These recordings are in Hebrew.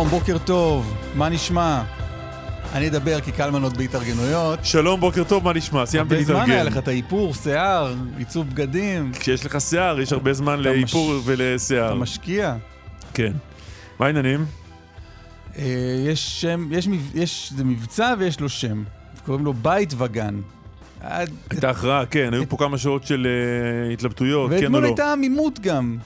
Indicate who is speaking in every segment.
Speaker 1: שלום, בוקר טוב, מה נשמע? אני אדבר כי קלמן עוד בהתארגנויות.
Speaker 2: שלום, בוקר טוב, מה נשמע? סיימתי
Speaker 1: הרבה זמן היה
Speaker 2: להתארגן.
Speaker 1: לך את האיפור, שיער, עיצוב בגדים,
Speaker 2: כשיש לך שיער, יש הרבה זמן
Speaker 1: אתה
Speaker 2: לאיפור
Speaker 1: אתה
Speaker 2: ולשיער.
Speaker 1: משקיע.
Speaker 2: כן. מה העניינים?
Speaker 1: אה, יש שם, יש, מב- יש, זה מבצע ויש לו שם. קוראים לו בית וגן. עד-
Speaker 2: הייתה הכרעה, כן, היו פה כמה שעות של אה, התלבטויות, כן או
Speaker 1: ואתמול
Speaker 2: לא.
Speaker 1: הייתה עמימות גם.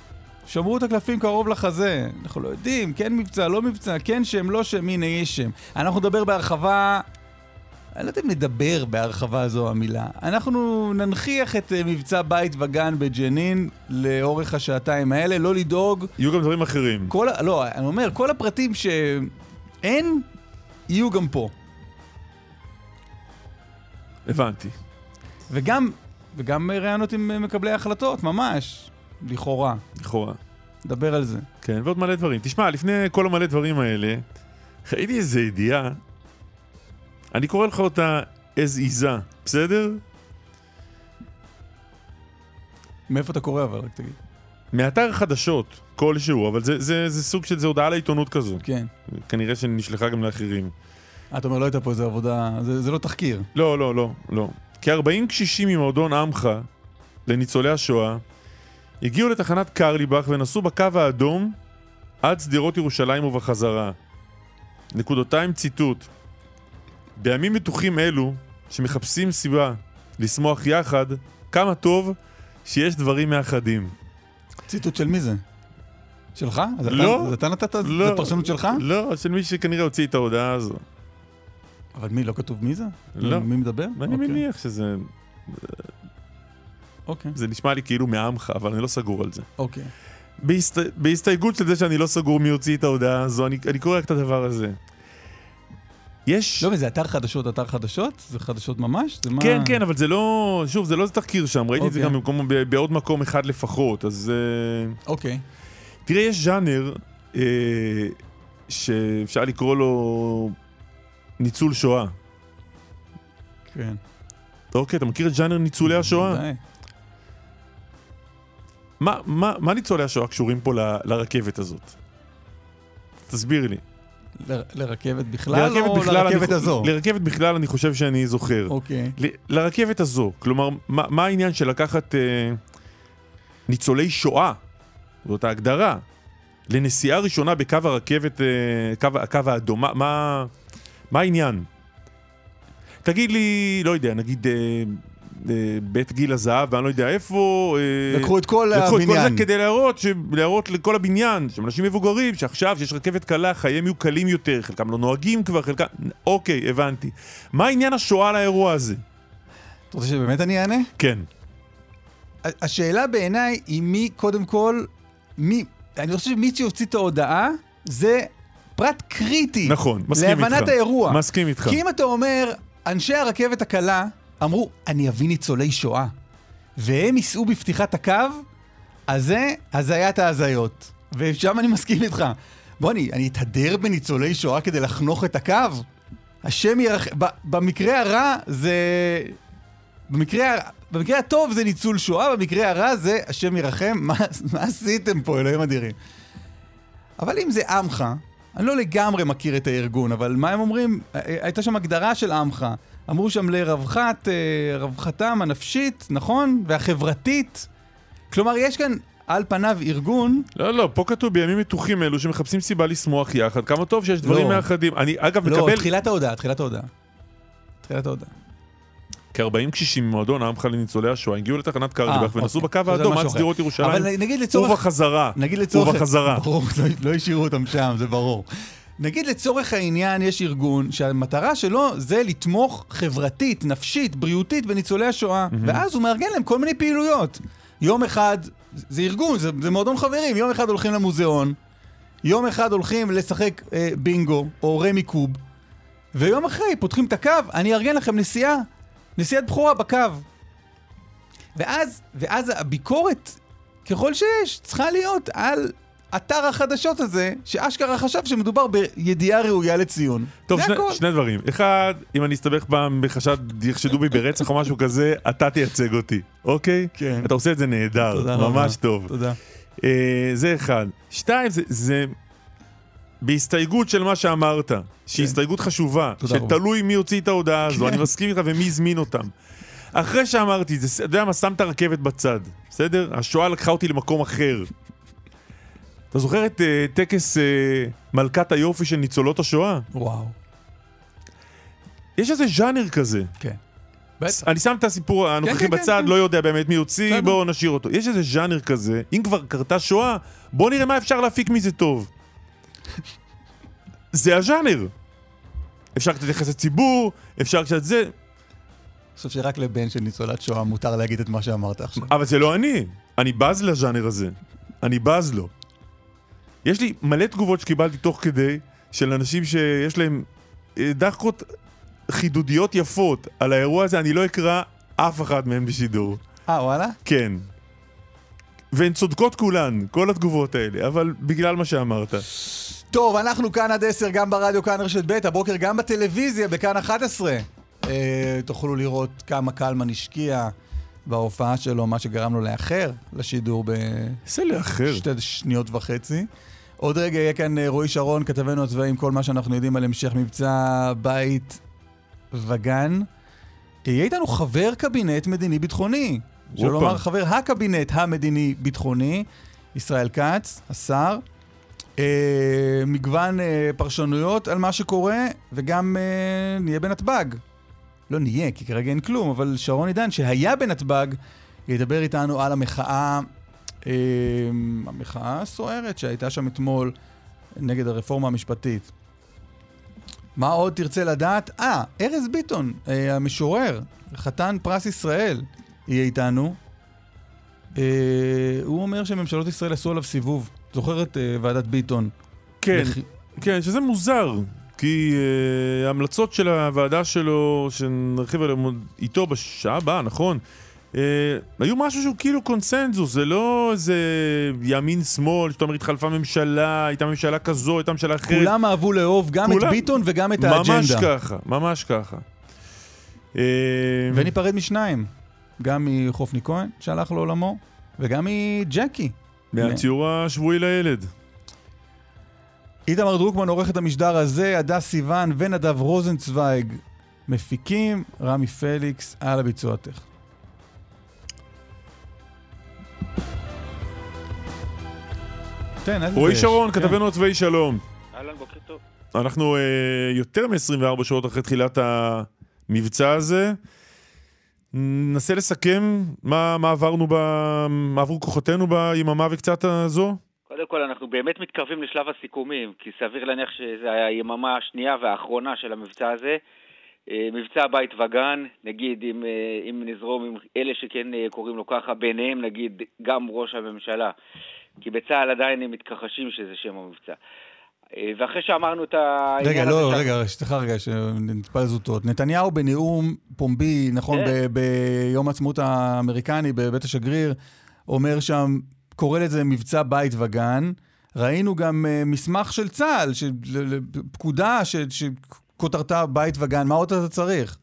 Speaker 1: שמרו את הקלפים קרוב לחזה. אנחנו לא יודעים, כן מבצע, לא מבצע, כן שם, לא שם, הנה יש שם. אנחנו נדבר בהרחבה... אני לא יודע אם נדבר בהרחבה זו המילה. אנחנו ננכיח את אה, מבצע בית וגן בג'נין לאורך השעתיים האלה, לא לדאוג.
Speaker 2: יהיו גם דברים אחרים.
Speaker 1: כל. לא, אני אומר, כל הפרטים שאין, יהיו גם פה.
Speaker 2: הבנתי.
Speaker 1: וגם, וגם ראיונות עם מקבלי החלטות, ממש, לכאורה.
Speaker 2: לכאורה.
Speaker 1: נדבר על זה.
Speaker 2: כן, ועוד מלא דברים. תשמע, לפני כל המלא דברים האלה, ראיתי איזה ידיעה, אני קורא לך אותה as איזה, בסדר?
Speaker 1: מאיפה אתה קורא אבל, רק תגיד.
Speaker 2: מאתר חדשות כלשהו, אבל זה, זה, זה סוג של, זה הודעה לעיתונות כזו.
Speaker 1: כן.
Speaker 2: כנראה שנשלחה גם לאחרים.
Speaker 1: אה, אתה אומר, לא הייתה פה איזה עבודה, זה, זה לא תחקיר.
Speaker 2: לא, לא, לא, לא. כ-40 קשישים ממועדון עמך לניצולי השואה הגיעו לתחנת קרליבך ונסעו בקו האדום עד שדרות ירושלים ובחזרה. נקודותיים ציטוט: בימים מתוחים אלו, שמחפשים סיבה לשמוח יחד, כמה טוב שיש דברים מאחדים.
Speaker 1: ציטוט של מי זה? שלך? אז אתה-
Speaker 2: לא.
Speaker 1: אז אתה נתת?
Speaker 2: לא.
Speaker 1: זה פרשנות שלך?
Speaker 2: לא, של מי שכנראה הוציא את ההודעה הזו.
Speaker 1: אבל מי, לא כתוב מי זה?
Speaker 2: לא.
Speaker 1: מי מדבר?
Speaker 2: ואני
Speaker 1: אוקיי.
Speaker 2: מניח שזה
Speaker 1: אוקיי,
Speaker 2: זה נשמע לי כאילו מעמך, אבל אני לא סגור על זה.
Speaker 1: אוקיי.
Speaker 2: בהסת... בהסתייגות של זה שאני לא סגור מי הוציא את ההודעה הזו, אני, אני קורא רק את הדבר הזה. יש...
Speaker 1: לא, וזה אתר חדשות, אתר חדשות? זה חדשות ממש? זה מה...
Speaker 2: כן, כן, אבל זה לא... שוב, זה לא תחקיר שם, ראיתי את זה
Speaker 1: אוקיי.
Speaker 2: גם במקום, ב- בעוד מקום אחד לפחות, אז... אה,
Speaker 1: אוקיי.
Speaker 2: תראה, יש ז'אנר אה, שאפשר לקרוא לו ניצול שואה.
Speaker 1: כן.
Speaker 2: אוקיי, אתה מכיר את ז'אנר ניצולי השואה?
Speaker 1: די.
Speaker 2: מה, מה, מה ניצולי השואה קשורים פה ל, לרכבת הזאת? תסביר לי.
Speaker 1: ל- לרכבת בכלל
Speaker 2: לרכבת
Speaker 1: או
Speaker 2: בכלל
Speaker 1: לרכבת
Speaker 2: אני,
Speaker 1: הזו?
Speaker 2: לרכבת בכלל אני חושב שאני זוכר.
Speaker 1: אוקיי.
Speaker 2: ל- לרכבת הזו, כלומר, מה, מה העניין של לקחת אה, ניצולי שואה, זאת ההגדרה, לנסיעה ראשונה בקו הרכבת, אה, קו, הקו האדום, מה, מה, העניין? תגיד לי, לא יודע, נגיד אה, בית גיל הזהב, ואני לא יודע איפה... אה,
Speaker 1: לקחו את כל
Speaker 2: לקחו את כל זה
Speaker 1: הבניין.
Speaker 2: כדי להראות, ש... להראות לכל הבניין, שהם אנשים מבוגרים, שעכשיו שיש רכבת קלה, חייהם יהיו קלים יותר, חלקם לא נוהגים כבר, חלקם... אוקיי, הבנתי. מה עניין השואה לאירוע הזה?
Speaker 1: אתה רוצה שבאמת אני אענה?
Speaker 2: כן.
Speaker 1: השאלה בעיניי היא מי, קודם כל, מי, אני חושב שמי שהוציא את ההודעה זה פרט קריטי.
Speaker 2: נכון, מסכים איתך.
Speaker 1: להבנת האירוע.
Speaker 2: מסכים איתך.
Speaker 1: כי אם אתה אומר, אנשי הרכבת הקלה אמרו, אני אביא ניצולי שואה, והם ייסעו בפתיחת הקו, אז זה הזיית ההזיות. ושם אני מסכים איתך. בוא, אני, אני אתהדר בניצולי שואה כדי לחנוך את הקו? השם ירח... ב- במקרה הרע זה... במקרה, במקרה הטוב זה ניצול שואה, במקרה הרע זה השם ירחם. מה, מה עשיתם פה, אלוהים אדירים? אבל אם זה עמך, אני לא לגמרי מכיר את הארגון, אבל מה הם אומרים? הייתה שם הגדרה של עמך. אמרו שם לרווחת, אה, רווחתם הנפשית, נכון? והחברתית. כלומר, יש כאן על פניו ארגון,
Speaker 2: לא, לא, פה כתוב בימים מתוחים אלו שמחפשים סיבה לשמוח יחד, כמה טוב שיש דברים
Speaker 1: לא.
Speaker 2: מאחדים. אני, אגב,
Speaker 1: לא,
Speaker 2: מקבל
Speaker 1: תחילת ההודעה, תחילת ההודעה. תחילת ההודעה.
Speaker 2: כ-40 קשישים ממועדון עמך לניצולי השואה הגיעו לתחנת קרליבך
Speaker 1: אה,
Speaker 2: ונסעו
Speaker 1: אוקיי.
Speaker 2: בקו האדום עד
Speaker 1: אחר.
Speaker 2: שדרות ירושלים
Speaker 1: אבל נגיד לצורך...
Speaker 2: ובחזרה.
Speaker 1: נגיד לצורך...
Speaker 2: ובחזרה.
Speaker 1: ברור, לא, לא השאירו אותם שם, זה ברור. נגיד לצורך העניין יש ארגון שהמטרה שלו זה לתמוך חברתית, נפשית, בריאותית בניצולי השואה, ואז הוא מארגן להם כל מיני פעילויות. יום אחד, זה ארגון, זה, זה מועדון חברים, יום אחד הולכים למוזיאון, יום אחד הולכים לשחק אה, בינגו או רמי קוב, ויום אחרי פותחים את הקו, אני אארגן לכם נסיעה, נסיעת בכורה בקו. ואז, ואז הביקורת, ככל שיש, צריכה להיות על אתר החדשות הזה, שאשכרה חשב שמדובר בידיעה ראויה לציון.
Speaker 2: טוב, שני,
Speaker 1: הכל.
Speaker 2: שני דברים. אחד, אם אני אסתבך פעם בחשד, יחשדו בי ברצח או משהו כזה, אתה תייצג אותי, אוקיי?
Speaker 1: כן.
Speaker 2: אתה עושה את זה נהדר,
Speaker 1: תודה רבה.
Speaker 2: ממש טוב.
Speaker 1: תודה.
Speaker 2: אה, זה אחד. שתיים, זה, זה בהסתייגות של מה שאמרת, שהיא הסתייגות חשובה,
Speaker 1: כן. רבה.
Speaker 2: שתלוי מי הוציא את ההודעה הזו,
Speaker 1: כן.
Speaker 2: אני מסכים איתך ומי הזמין אותם. אחרי שאמרתי, זה, אתה יודע מה, שם את הרכבת בצד, בסדר? השואה לקחה אותי למקום אחר. אתה זוכר את אה, טקס אה, מלכת היופי של ניצולות השואה?
Speaker 1: וואו.
Speaker 2: יש איזה ז'אנר כזה.
Speaker 1: כן. בטח.
Speaker 2: אני שם את הסיפור הנוכחי
Speaker 1: כן, כן,
Speaker 2: בצד,
Speaker 1: כן.
Speaker 2: לא יודע באמת מי הוציא. בואו נשאיר אותו. יש איזה ז'אנר כזה, אם כבר קרתה שואה, בואו נראה מה אפשר להפיק מזה טוב. זה הז'אנר. אפשר קצת יחסי ציבור, אפשר קצת זה,
Speaker 1: אני חושב שרק לבן של ניצולת שואה מותר להגיד את מה שאמרת עכשיו.
Speaker 2: אבל זה לא אני. אני בז לז'אנר הזה. אני בז לו. יש לי מלא תגובות שקיבלתי תוך כדי, של אנשים שיש להם אה, דחקות חידודיות יפות על האירוע הזה, אני לא אקרא אף אחת מהן בשידור.
Speaker 1: אה, וואלה?
Speaker 2: כן. והן צודקות כולן, כל התגובות האלה, אבל בגלל מה שאמרת.
Speaker 1: טוב, אנחנו כאן עד 10, גם ברדיו, כאן רשת ב', הבוקר גם בטלוויזיה, בכאן 11. אה, תוכלו לראות כמה קלמן השקיע בהופעה שלו, מה שגרם לו לאחר לשידור
Speaker 2: איזה לאחר.
Speaker 1: בשתי שניות וחצי. עוד רגע יהיה כאן אה, רועי שרון, כתבנו הצבאי, עם כל מה שאנחנו יודעים על המשך מבצע בית וגן. יהיה איתנו חבר קבינט מדיני-ביטחוני. שלא. לומר חבר הקבינט המדיני-ביטחוני, ישראל כץ, השר. אה, מגוון אה, פרשנויות על מה שקורה, וגם אה, נהיה בנתב"ג. לא נהיה, כי כרגע אין כלום, אבל שרון עידן, שהיה בנתב"ג, ידבר איתנו על המחאה, אה, המחאה הסוערת שהייתה שם אתמול נגד הרפורמה המשפטית. מה עוד תרצה לדעת? אה, ארז ביטון, אה, המשורר, חתן פרס ישראל, יהיה איתנו. אה, הוא אומר שממשלות ישראל עשו עליו סיבוב. זוכר את אה, ועדת ביטון?
Speaker 2: כן,
Speaker 1: לכ-
Speaker 2: כן, שזה מוזר. כי uh, ההמלצות של הוועדה שלו, שנרחיב עליהן איתו בשעה הבאה, נכון? Uh, היו משהו שהוא כאילו קונסנזוס, זה לא איזה ימין-שמאל, שאתה אומר התחלפה ממשלה, הייתה ממשלה כזו, הייתה ממשלה אחרת.
Speaker 1: כולם אהבו לאהוב גם את
Speaker 2: כולם-
Speaker 1: ביטון וגם את האג'נדה.
Speaker 2: ממש ככה, ממש ככה. אה,
Speaker 1: וניפרד משניים. גם מחופני כהן, שהלך לעולמו, וגם מג'קי.
Speaker 2: מהציור השבועי לילד.
Speaker 1: איתמר דרוקמן עורך את המשדר הזה, הדס סיוון ונדב רוזנצוויג מפיקים, רמי פליקס על הביצוע הטכני. תן, אל
Speaker 2: רועי. שרון,
Speaker 1: כן.
Speaker 2: כתבנו הצבאי שלום.
Speaker 3: אהלן, בוקר טוב.
Speaker 2: אנחנו אה, יותר מ-24 שעות אחרי תחילת המבצע הזה. ננסה לסכם מה, מה עברנו, ב, מה עברו כוחותינו ביממה וקצת הזו.
Speaker 3: קודם כל, אנחנו באמת מתקרבים לשלב הסיכומים, כי סביר להניח שזו היממה השנייה והאחרונה של המבצע הזה. אה, מבצע בית וגן, נגיד, אם, אה, אם נזרום עם אלה שכן קוראים לו ככה, ביניהם נגיד גם ראש הממשלה. כי בצה"ל עדיין הם מתכחשים שזה שם המבצע. אה, ואחרי שאמרנו את העניין
Speaker 1: רגע,
Speaker 3: הזה...
Speaker 1: לא,
Speaker 3: ש-
Speaker 1: רגע, סליחה רגע, שנתפל זוטות. נתניהו בנאום פומבי, נכון,
Speaker 3: כן.
Speaker 1: ביום העצמאות האמריקני בבית השגריר, אומר שם, קורא לזה מבצע בית וגן. ראינו גם אה, מסמך של צה"ל, של- פקודה ש- שכותרתה בית וגן, מה עוד אתה צריך?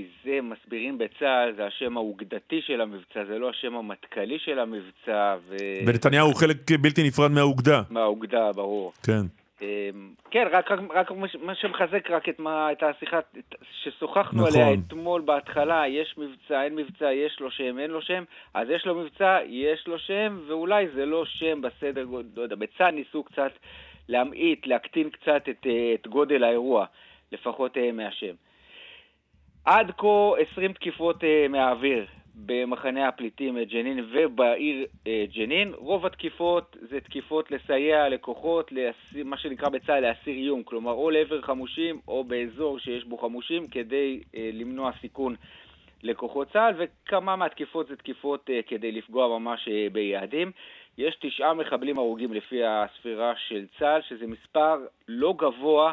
Speaker 3: כי זה, מסבירים בצה"ל, זה השם האוגדתי של המבצע, זה לא השם המטכ"לי של המבצע, ו...
Speaker 2: ונתניהו הוא חלק בלתי נפרד מהאוגדה.
Speaker 3: מהאוגדה, ברור.
Speaker 2: כן.
Speaker 3: אמ, כן, רק, רק, רק מה שמחזק רק את, מה, את השיחה ששוחחנו
Speaker 2: נכון.
Speaker 3: עליה אתמול בהתחלה, יש מבצע, אין מבצע, יש לו שם, אין לו שם, אז יש לו מבצע, יש לו שם, ואולי זה לא שם בסדר גודל, לא יודע, בצה"ל ניסו קצת להמעיט, להקטין קצת את, אה, את גודל האירוע, לפחות אה, מהשם. עד כה 20 תקיפות אה, מהאוויר במחנה הפליטים אה, ג'נין ובעיר אה, ג'נין. רוב התקיפות זה תקיפות לסייע לכוחות, להסיר, מה שנקרא בצה"ל להסיר איום, כלומר או לעבר חמושים או באזור שיש בו חמושים כדי אה, למנוע סיכון לכוחות צה"ל, וכמה מהתקיפות זה תקיפות אה, כדי לפגוע ממש אה, ביעדים. יש תשעה מחבלים הרוגים לפי הספירה של צה"ל, שזה מספר לא גבוה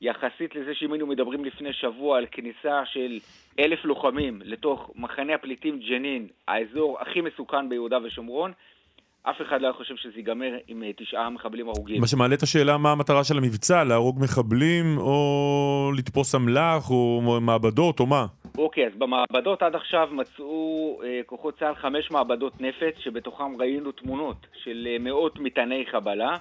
Speaker 3: יחסית לזה שאם היינו מדברים לפני שבוע על כניסה של אלף לוחמים לתוך מחנה הפליטים ג'נין, האזור הכי מסוכן ביהודה ושומרון, אף אחד לא היה חושב שזה ייגמר עם אה, תשעה מחבלים הרוגים.
Speaker 2: מה שמעלה את השאלה מה המטרה של המבצע, להרוג מחבלים או לתפוס אמל"ח או מעבדות או מה?
Speaker 3: אוקיי, אז במעבדות עד עכשיו מצאו אה, כוחות צה"ל חמש מעבדות נפץ, שבתוכם ראינו תמונות של אה, מאות מטעני חבלה.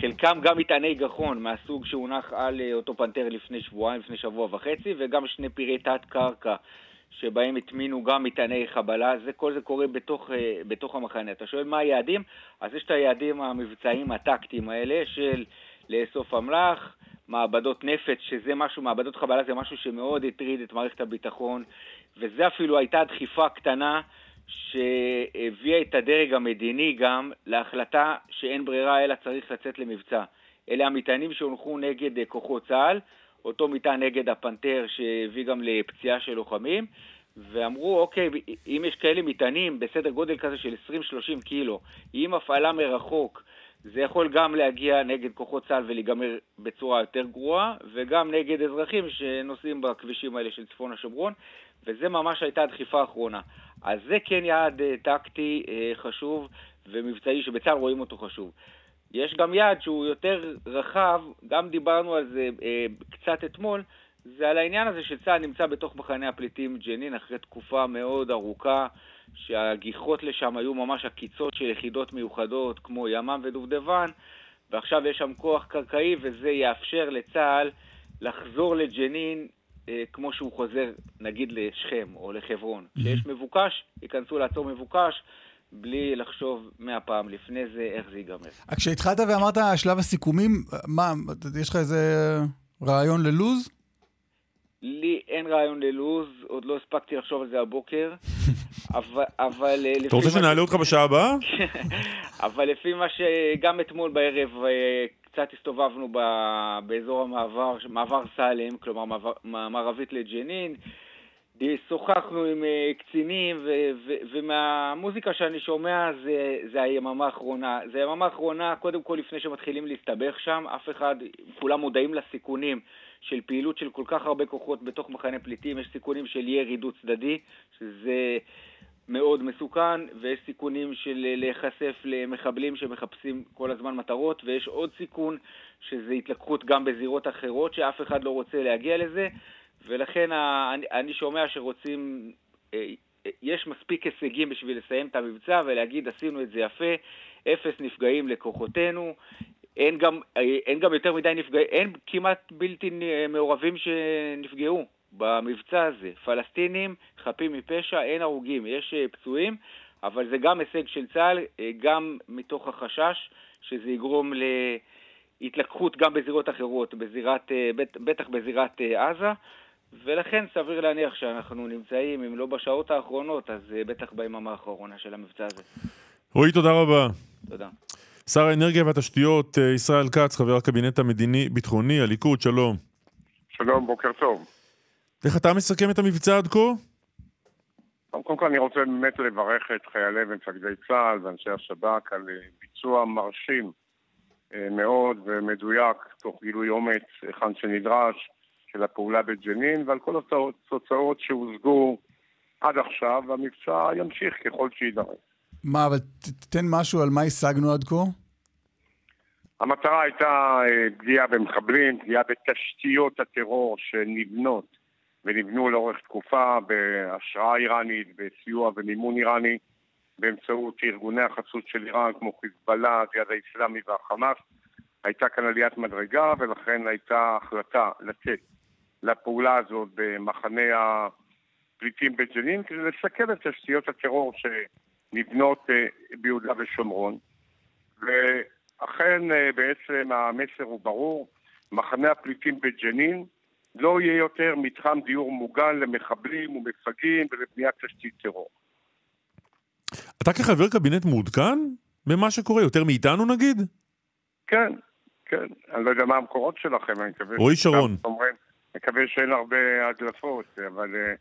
Speaker 3: חלקם גם מטעני גחון מהסוג שהונח על אה, אותו פנתר לפני שבועיים, לפני שבוע וחצי, וגם שני פירי תת-קרקע שבהם הטמינו גם מטעני חבלה. זה, כל זה קורה בתוך, אה, בתוך המחנה. אתה שואל מה היעדים? אז יש את היעדים המבצעיים הטקטיים האלה של לאסוף אמל"ח, מעבדות נפץ, שזה משהו, מעבדות חבלה זה משהו שמאוד הטריד את מערכת הביטחון, וזה אפילו הייתה דחיפה קטנה שהביאה את הדרג המדיני גם להחלטה שאין ברירה אלא צריך לצאת למבצע. אלה המטענים שהונחו נגד אה, כוחות צה"ל, אותו מטען נגד הפנתר שהביא גם לפציעה של לוחמים, ואמרו, אוקיי, אם יש כאלה מטענים בסדר גודל כזה של 20-30 קילו, עם הפעלה מרחוק, זה יכול גם להגיע נגד כוחות צה"ל ולהיגמר בצורה יותר גרועה, וגם נגד אזרחים שנוסעים בכבישים האלה של צפון השומרון, וזה ממש הייתה הדחיפה האחרונה. אז זה כן יעד uh, טקטי uh, חשוב ומבצעי שבצה"ל רואים אותו חשוב. יש גם יעד שהוא יותר רחב, גם דיברנו על זה uh, קצת אתמול, זה על העניין הזה שצה"ל נמצא בתוך מחנה הפליטים ג'נין אחרי תקופה מאוד ארוכה, שהגיחות לשם היו ממש עקיצות של יחידות מיוחדות כמו ימ"מ ודובדבן, ועכשיו יש שם כוח קרקעי וזה יאפשר לצה"ל לחזור לג'נין אה, כמו שהוא חוזר, נגיד, לשכם או לחברון. כשיש מבוקש, ייכנסו לעצור מבוקש. בלי לחשוב מאה פעם לפני זה איך זה ייגמר.
Speaker 1: כשהתחלת ואמרת שלב הסיכומים, מה, יש לך איזה רעיון ללוז?
Speaker 3: לי אין רעיון ללוז, עוד לא הספקתי לחשוב על זה הבוקר, אבל... אבל
Speaker 2: אה, אתה רוצה שנעלה אותך בשעה הבאה?
Speaker 3: אבל לפי מה שגם אתמול בערב אה, קצת הסתובבנו באזור המעבר, מעבר סאלם, כלומר מעבר, מערבית לג'נין, שוחחנו עם אה, קצינים, ו- ו- ומהמוזיקה שאני שומע זה, זה היממה האחרונה. זה היממה האחרונה, קודם כל לפני שמתחילים להסתבך שם, אף אחד, כולם מודעים לסיכונים של פעילות של כל כך הרבה כוחות בתוך מחנה פליטים, יש סיכונים של ירי דו צדדי, שזה מאוד מסוכן, ויש סיכונים של אה, להיחשף למחבלים שמחפשים כל הזמן מטרות, ויש עוד סיכון שזה התלקחות גם בזירות אחרות, שאף אחד לא רוצה להגיע לזה, ולכן אני, אני שומע שרוצים, אה, יש מספיק הישגים בשביל לסיים את המבצע ולהגיד עשינו את זה יפה, אפס נפגעים לכוחותינו, אין גם, אה, אין גם יותר מדי נפגעים, אין כמעט בלתי מעורבים שנפגעו. במבצע הזה. פלסטינים חפים מפשע, אין הרוגים, יש אה, פצועים, אבל זה גם הישג של צה"ל, אה, גם מתוך החשש שזה יגרום להתלקחות גם בזירות אחרות, בזירת, אה, בטח בזירת עזה. ולכן סביר להניח שאנחנו נמצאים, אם לא בשעות האחרונות, אז בטח ביממה האחרונה של המבצע הזה.
Speaker 2: רועי, תודה רבה.
Speaker 3: תודה.
Speaker 2: שר האנרגיה והתשתיות, ישראל כץ, חבר הקבינט המדיני-ביטחוני, הליכוד, שלום.
Speaker 4: שלום, בוקר טוב.
Speaker 2: איך אתה מסכם את המבצע עד כה?
Speaker 4: קודם כל אני רוצה באמת לברך את חיילי ומפקדי צה"ל ואנשי השב"כ על אה, ביצוע מרשים אה, מאוד ומדויק, תוך גילוי אומץ היכן שנדרש, של הפעולה בג'נין, ועל כל התוצאות שהושגו עד עכשיו, והמבצע ימשיך ככל שיידרש.
Speaker 1: מה, אבל תתן משהו על מה השגנו עד כה?
Speaker 4: המטרה הייתה אה, פגיעה במחבלים, פגיעה בתשתיות הטרור שנבנות ונבנו לאורך תקופה בהשראה איראנית, בסיוע ומימון איראני, באמצעות ארגוני החסות של איראן כמו חיזבאללה, הג'יהאד האיסלאמי והחמאס. הייתה כאן עליית מדרגה ולכן הייתה החלטה לצאת לפעולה הזאת במחנה הפליטים בג'נין כדי לסכל את תשתיות הטרור שנבנות אה, ביהודה ושומרון. ואכן אה, בעצם המסר הוא ברור, מחנה הפליטים בג'נין לא יהיה יותר מתחם דיור מוגן למחבלים ומפגעים ולבניית תשתית טרור.
Speaker 2: אתה כחבר קבינט מעודכן במה שקורה? יותר מאיתנו נגיד?
Speaker 4: כן, כן. אני לא יודע מה המקורות שלכם, אני מקווה...
Speaker 2: רועי שרון.
Speaker 4: אומרים, אני מקווה שאין הרבה הדלפות, אבל אה,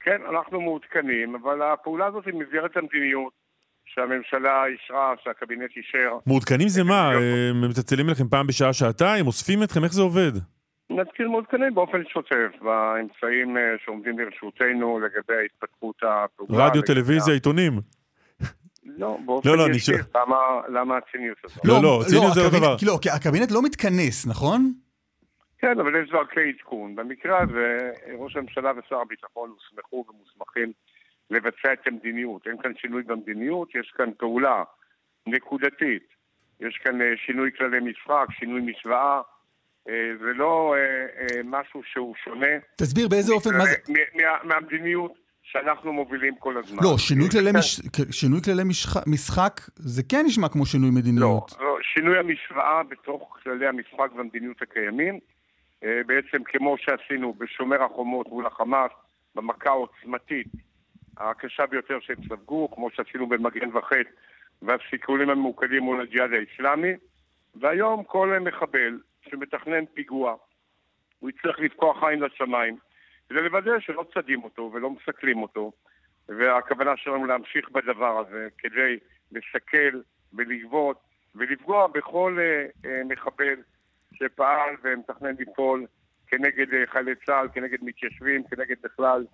Speaker 4: כן, אנחנו מעודכנים, אבל הפעולה הזאת היא במסגרת המדיניות שהממשלה אישרה, שהקבינט אישר.
Speaker 2: מעודכנים זה מה? אה, מצלצלים לכם פעם בשעה, שעתיים? אוספים אתכם? איך זה עובד?
Speaker 4: נתחיל מעודכנים באופן שוטף, באמצעים אה, שעומדים לרשותנו לגבי התפתחות הפעולה.
Speaker 2: רדיו, טלוויזיה, עיתונים.
Speaker 4: לא, באופן
Speaker 2: לא, לא,
Speaker 4: ישיר. למה, למה הציניות הזאת?
Speaker 2: לא, לא, ציניות זה לא
Speaker 1: הקבינט-
Speaker 2: דבר.
Speaker 1: לא, כי הקבינט לא מתכנס, נכון?
Speaker 4: כן, אבל יש דרכי עדכון. במקרה הזה, ראש הממשלה ושר הביטחון הוסמכו ומוסמכים לבצע את המדיניות. אין כאן שינוי במדיניות, יש כאן פעולה נקודתית. יש כאן אה, שינוי כללי משחק, שינוי משוואה. אה, זה לא אה, אה, משהו שהוא שונה
Speaker 1: תסביר באיזה אופן, מה זה...
Speaker 4: מהמדיניות שאנחנו מובילים כל הזמן.
Speaker 1: לא, שינוי כללי
Speaker 4: כן.
Speaker 1: מש- שינוי כללי משח- משחק, זה כן נשמע כמו שינוי
Speaker 4: לא,
Speaker 1: מדיניות.
Speaker 4: לא, שינוי המשוואה בתוך כללי המשחק והמדיניות הקיימים, בעצם כמו שעשינו בשומר החומות מול החמאס, במכה העוצמתית הקשה ביותר שהם ספגו, כמו שעשינו במגן וחץ והסיכולים הממוקדים מול הג'יהאד האיסלאמי, והיום כל מחבל שמתכנן פיגוע, הוא יצטרך לפקוח עין לשמיים, כדי לוודא שלא צדים אותו ולא מסכלים אותו, והכוונה שלנו להמשיך בדבר הזה כדי לסכל ולגבות ולפגוע בכל אה, אה, מחבל שפעל ומתכנן לפעול כנגד אה, חיילי צה"ל, כנגד מתיישבים, כנגד בכלל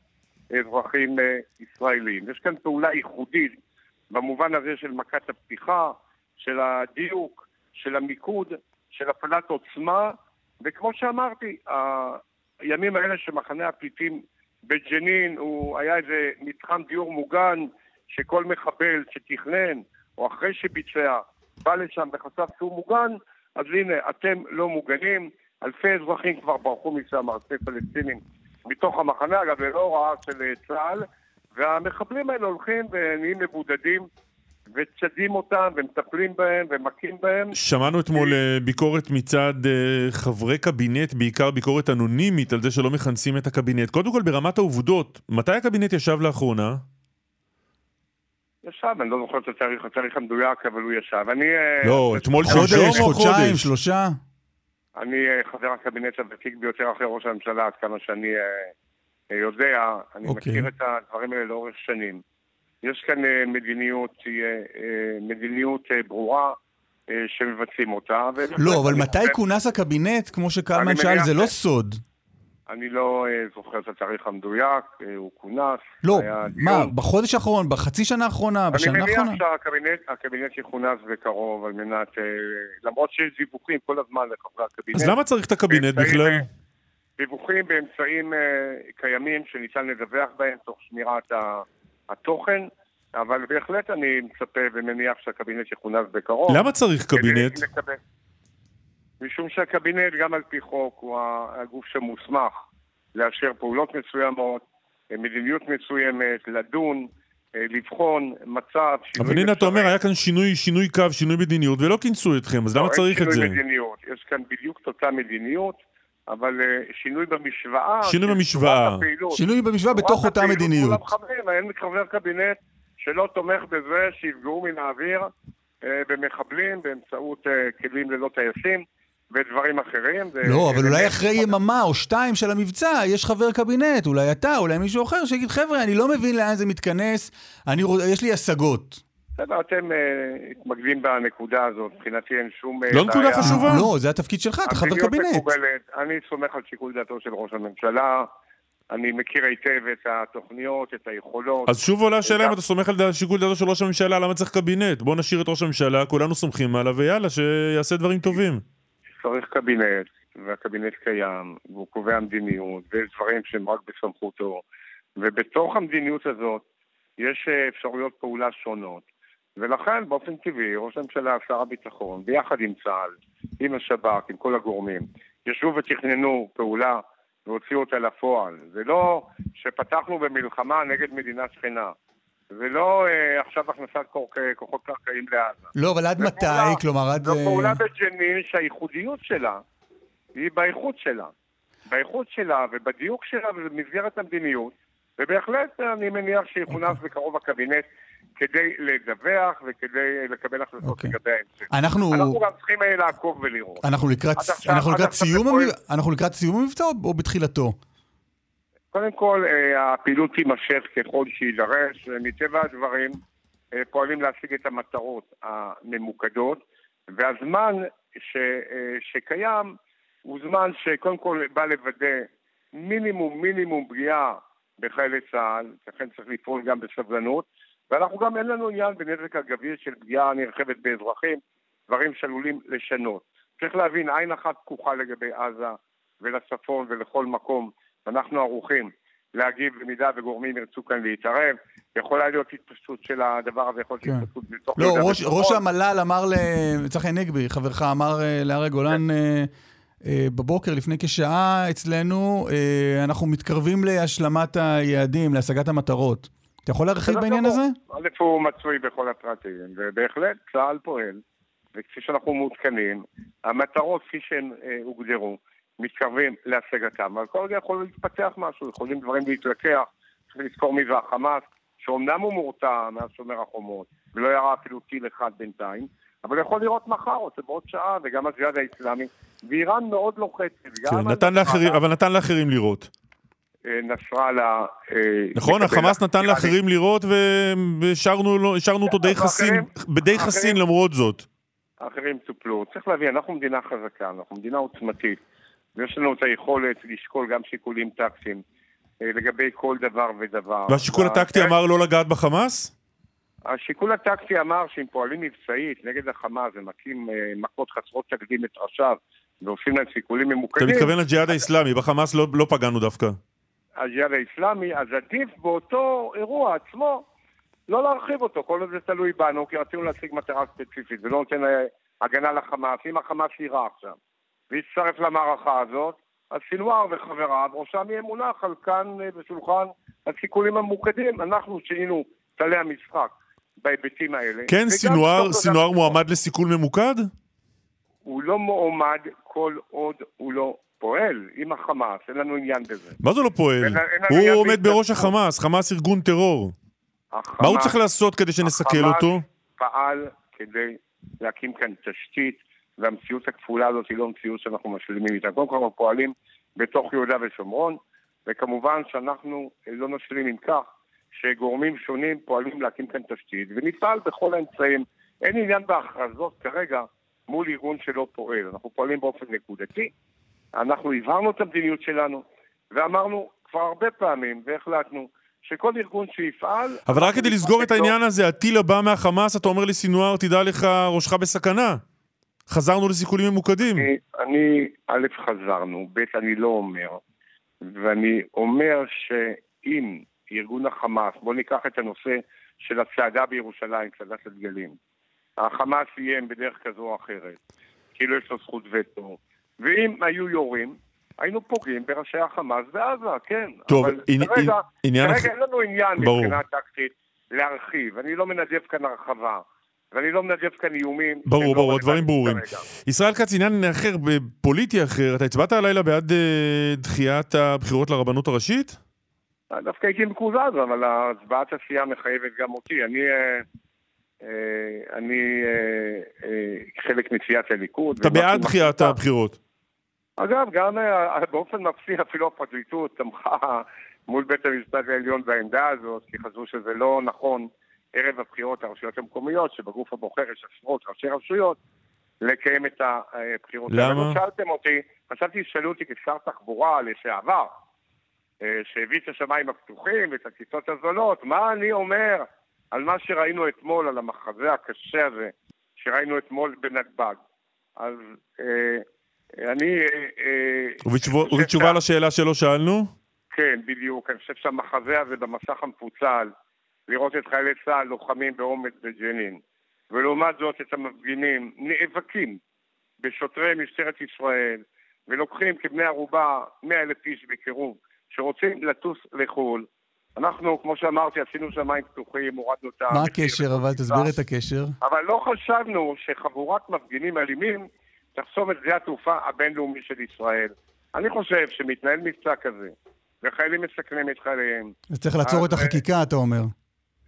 Speaker 4: אזרחים אה, ישראלים. יש כאן פעולה ייחודית במובן הזה של מכת הפתיחה, של הדיוק, של המיקוד, של הפעלת עוצמה, וכמו שאמרתי, הימים האלה שמחנה הפליטים בג'נין הוא היה איזה מתחם דיור מוגן שכל מחבל שתכנן או אחרי שביצע בא לשם וחשף שהוא מוגן, אז הנה, אתם לא מוגנים, אלפי אזרחים כבר ברחו משם, אלפי פלסטינים, מתוך המחנה, אגב, ללא הוראה של אה, צה"ל, והמחבלים האלה הולכים ונהיים מבודדים וצדים אותם ומטפלים בהם ומכים בהם.
Speaker 2: שמענו אתמול אה, ביקורת מצד אה, חברי קבינט, בעיקר ביקורת אנונימית, על זה שלא מכנסים את הקבינט. קודם כל, ברמת העובדות, מתי הקבינט ישב לאחרונה?
Speaker 4: ישב, אני לא זוכר את התאריך, התאריך המדויק, אבל הוא ישב. אני... אה,
Speaker 2: לא, אתמול
Speaker 1: חודש,
Speaker 2: שלשום או
Speaker 1: חודשיים,
Speaker 2: חודש?
Speaker 1: שלושה?
Speaker 4: אני אה, חבר הקבינט הוותיק ביותר אחרי ראש הממשלה, עד כמה שאני אה, אה, יודע. אני
Speaker 1: אוקיי.
Speaker 4: מכיר את הדברים האלה לאורך שנים. יש כאן אה, מדיניות, שהיא, אה, מדיניות אה, ברורה שמבצעים אותה. ובהחלט
Speaker 1: לא, אבל
Speaker 4: אני
Speaker 1: מתי
Speaker 4: חושב-
Speaker 1: כונס הקבינט, כמו שקלמן
Speaker 4: אני
Speaker 1: שאל, זה לא סוד.
Speaker 4: אני לא זוכר את התאריך המדויק, הוא כונס.
Speaker 1: לא, מה,
Speaker 4: דיון.
Speaker 1: בחודש האחרון, בחצי שנה האחרונה,
Speaker 4: אני
Speaker 1: בשנה האחרונה?
Speaker 4: מניח שהקבינט הקבינט יכונס בקרוב על מנת, למרות שיש דיווחים כל הזמן לחברי הקבינט.
Speaker 2: אז למה צריך את הקבינט בכלל?
Speaker 4: דיווחים באמצעים קיימים שניתן לדווח בהם תוך שמירת ה- התוכן, אבל בהחלט אני מצפה ומניח שהקבינט יכונס בקרוב.
Speaker 2: למה צריך קבינט?
Speaker 4: לקבל- משום שהקבינט, גם על פי חוק, הוא הגוף שמוסמך לאשר פעולות מסוימות, אה, מדיניות מסוימת, לדון, אה, לבחון מצב, שינוי
Speaker 2: אבל הנה אתה אומר. היה כאן שינוי, שינוי קו, שינוי מדיניות, ולא כינסו אתכם, אז
Speaker 4: לא,
Speaker 2: למה
Speaker 4: אין
Speaker 2: צריך את זה?
Speaker 4: שינוי מדיניות, יש כאן בדיוק את אותה מדיניות, אבל אה, שינוי במשוואה.
Speaker 2: שינוי במשוואה.
Speaker 4: הפעילות.
Speaker 1: שינוי במשוואה בתוך אותה מדיניות.
Speaker 4: אין חבר קבינט שלא תומך בזה שיפגעו מן האוויר אה, במחבלים באמצעות אה, כלים ללא טייסים ודברים אחרים. ו-
Speaker 1: לא, אבל אולי אחרי יממה או שתיים של המבצע, יש חבר קבינט, אולי אתה, אולי מישהו אחר, שיגיד, חבר'ה, אני לא מבין לאן זה מתכנס, אני רוצ- יש לי השגות.
Speaker 4: בסדר, אתם אה, מתמקדים בנקודה הזאת, מבחינתי אין שום אה,
Speaker 2: לא נקודה
Speaker 4: בעיה.
Speaker 2: חשובה.
Speaker 1: לא, זה התפקיד שלך, אתה חבר קבינט.
Speaker 4: אני סומך על שיקול דעתו של ראש הממשלה, אני מכיר היטב את התוכניות, את היכולות.
Speaker 2: אז שוב עולה השאלה אם אתה סומך על שיקול דעתו של ראש הממשלה, למה צריך קבינט? בוא נשאיר את ראש הממשלה, כולנו סומכים עליו, ויאללה, שיעשה דברים טובים.
Speaker 4: צריך קבינט, והקבינט קיים, והוא קובע מדיניות, ויש דברים שהם רק בסמכותו, ובתוך המדיניות הזאת יש אה, אפשרויות פעולה שונות, ולכן באופן טבעי ראש הממשלה, שר הביטחון, ביחד עם צה"ל, עם השב"כ, עם כל הגורמים, ישבו ותכננו פעולה והוציאו אותה לפועל. זה לא שפתחנו במלחמה נגד מדינה שכנה. זה לא אה, עכשיו הכנסת כוח- כוחות קרקעיים לעזה.
Speaker 1: לא, אבל עד מתי?
Speaker 4: פעולה-
Speaker 1: כלומר, עד...
Speaker 4: זו
Speaker 1: אה,
Speaker 4: פעולה בג'נין שהייחודיות שלה היא באיכות שלה. באיכות שלה ובדיוק שלה ובמסגרת המדיניות, ובהחלט אני מניח שיכונס
Speaker 1: אוקיי.
Speaker 4: בקרוב הקבינט כדי לדווח וכדי לקבל החלטות
Speaker 1: אוקיי.
Speaker 4: לגבי ההמשך.
Speaker 1: אנחנו...
Speaker 4: אנחנו גם צריכים אה, לעקוב ולראות.
Speaker 1: אנחנו לקראת,
Speaker 4: עכשיו-
Speaker 1: אנחנו לקראת סיום, המב- אנחנו לקראת סיום המבצע או- או בתחילתו?
Speaker 4: קודם כל, אה, הפעילות תימשך ככל שיידרש. מטבע הדברים, אה, פועלים להשיג את המטרות הממוקדות, והזמן ש, שקיים הוא זמן שקודם כל בא לוודא מינימום מינימום פגיעה בחיילי צה"ל, לכן צריך לפעול גם בסבלנות, ואנחנו גם אין לנו עניין בנזק אגבי של פגיעה נרחבת באזרחים, דברים שעלולים לשנות. צריך להבין, עין אחת פקוחה לגבי עזה ולצפון ולכל מקום, ואנחנו ערוכים להגיב במידה וגורמים ירצו כאן להתערב. יכולה להיות התפשטות של הדבר הזה, יכול
Speaker 1: כן.
Speaker 4: להיות התפשטות בתוך...
Speaker 1: לא, ראש. ראש המל"ל אמר לצחי הנגבי, חברך, אמר אה, להרי גולן אה, אה, בבוקר, לפני כשעה אצלנו, אה, אנחנו מתקרבים להשלמת היעדים, להשגת המטרות. אתה יכול להרחיב בעניין. הזה?
Speaker 4: א', הוא מצוי בכל הפרטים, ובהחלט צה"ל פועל, וכפי שאנחנו מעודכנים, המטרות כפי שהן אה, הוגדרו, מתקרבים להשגתם, אבל כל רגע יכול להתפתח משהו, יכולים דברים להתלקח, צריך לזכור מי זה החמאס, שאומנם הוא מורתע מאז שומר החומות, ולא ירה אפילו טיל אחד בינתיים, אבל יכול לראות מחר או בעוד שעה, וגם הג'יהאד האיסלאמי, ואיראן מאוד לוחצת.
Speaker 2: כן, נתן לאחרים, אבל נתן לאחרים לראות.
Speaker 4: אה, נסראללה... אה,
Speaker 2: נכון, החמאס נתן. לאחרים לראות והשארנו אותו די חסין, די חסין למרות זאת.
Speaker 4: האחרים טופלו. צריך להבין, אנחנו מדינה חזקה, אנחנו מדינה עוצמתית, ויש לנו את היכולת לשקול גם שיקולים טקטיים אה, לגבי כל דבר ודבר.
Speaker 2: והשיקול הטקטי
Speaker 4: וה-
Speaker 2: אמר לא לגעת בחמאס?
Speaker 4: השיקול הטקטי אמר שאם פועלים מבצעית נגד החמאס ומכים אה, מכות חסרות תקדים את ראשיו ועושים להם סיכולים
Speaker 2: אתה
Speaker 4: ממוקדים,
Speaker 2: מתכוון לג'יהאד האיסלאמי, בחמאס לא- לא פגענו דווקא.
Speaker 4: הג'יהאד האיסלאמי, אז עדיף באותו אירוע עצמו לא להרחיב אותו, כל עוד זה תלוי בנו, כי רצינו להשיג מטרה ספציפית, ולא נותן אה, הגנה לחמאס. אם החמאס יירה עכשיו ויצטרף למערכה הזאת, אז סינואר וחבריו, ראשם יהיה מונח על כאן אה, בשולחן הסיכולים הממוקדים. אנחנו שינינו כללי המשחק בהיבטים האלה.
Speaker 2: כן, סינואר,
Speaker 4: בסוף
Speaker 2: סינואר מועמד לסיכול ממוקד?
Speaker 4: הוא לא מועמד כל עוד הוא לא פועל עם החמאס, אין לנו עניין בזה.
Speaker 2: מה זה לא פועל?
Speaker 4: אין- אין
Speaker 2: הוא עומד בראש. החמאס, חמאס ארגון טרור.
Speaker 4: החמאס-
Speaker 2: מה הוא צריך לעשות כדי שנסכל
Speaker 4: החמאס
Speaker 2: אותו?
Speaker 4: פעל כדי להקים כאן תשתית, והמציאות הכפולה הזאת היא לא מציאות שאנחנו משלימים איתה. קודם כל אנחנו פועלים בתוך יהודה ושומרון, וכמובן שאנחנו לא נשלים עם כך שגורמים שונים פועלים להקים כאן תשתית, ונפעל בכל האמצעים. אין עניין בהכרזות כרגע מול ארגון שלא פועל. אנחנו פועלים באופן נקודתי, אנחנו הבהרנו את המדיניות שלנו, ואמרנו כבר הרבה פעמים, והחלטנו, שכל ארגון שיפעל...
Speaker 2: אבל רק כדי לסגור את. העניין הזה, הטיל הבא מהחמאס, אתה אומר לסינואר, תדע לך, ראשך בסכנה. חזרנו לסיכולים ממוקדים.
Speaker 4: אני, אני, א', חזרנו, ב', אני לא אומר, ואני אומר שאם ארגון החמאס, בואו ניקח את הנושא של הצעדה בירושלים, צעדת הדגלים, החמאס איים בדרך כזו או אחרת, כאילו יש לו זכות וטו, ואם היו יורים, היינו פוגעים בראשי החמאס בעזה, כן.
Speaker 2: טוב,
Speaker 4: אבל
Speaker 2: עני-
Speaker 4: כרגע,
Speaker 2: עניין
Speaker 4: כרגע אין לנו עניין
Speaker 2: ברור.
Speaker 4: מבחינה טקטית להרחיב. אני לא מנדב כאן הרחבה, ואני לא מנדב כאן איומים.
Speaker 2: ברור, ברור, הדברים ברורים.
Speaker 4: כרגע.
Speaker 2: ישראל כץ, עניין אחר, פוליטי אחר, אתה הצבעת הלילה בעד אה, דחיית הבחירות לרבנות הראשית?
Speaker 4: דווקא הייתי מקוזז, אבל הצבעת הסיעה מחייבת גם אותי. אני, אה, אה, אני אה, חלק מסיעת הליכוד.
Speaker 2: אתה בעד דחיית הבחירות.
Speaker 4: אגב, גם באופן מפתיע אפילו הפרקליטות תמכה מול בית המשפט העליון בעמדה הזאת, כי חשבו שזה לא נכון ערב הבחירות לרשויות המקומיות, שבגוף הבוחר יש עשרות ראשי רשויות, לקיים את הבחירות.
Speaker 2: למה?
Speaker 4: שאלתם אותי, חשבתי ששאלו אותי כשר תחבורה לשעבר, שהביא את השמיים הפתוחים ואת הטיסות הזולות, מה אני אומר על מה שראינו אתמול, על המחזה הקשה הזה שראינו אתמול בנתב"ג. אז אה, אני... אה, אה,
Speaker 2: ובתשובה
Speaker 4: שה-
Speaker 2: לשאלה שלא שאלנו?
Speaker 4: כן, בדיוק. אני חושב שהמחזה הזה במסך המפוצל, לראות את חיילי צה"ל לוחמים באומץ בג'נין, ולעומת זאת את המפגינים נאבקים בשוטרי משטרת ישראל, ולוקחים כבני ערובה 100 אלף איש בקירוב, שרוצים לטוס לחו"ל. אנחנו, כמו שאמרתי, עשינו שמיים פתוחים, הורדנו את
Speaker 1: מה
Speaker 4: המחיר
Speaker 1: הקשר, אבל. תסביר את הקשר.
Speaker 4: אבל לא חשבנו שחבורת מפגינים אלימים תחסום את שדה התעופה הבינלאומי של ישראל. אני חושב שמתנהל מבצע כזה, וחיילים מסכנים את חייליהם.
Speaker 1: אז צריך לעצור את החקיקה, אתה אומר.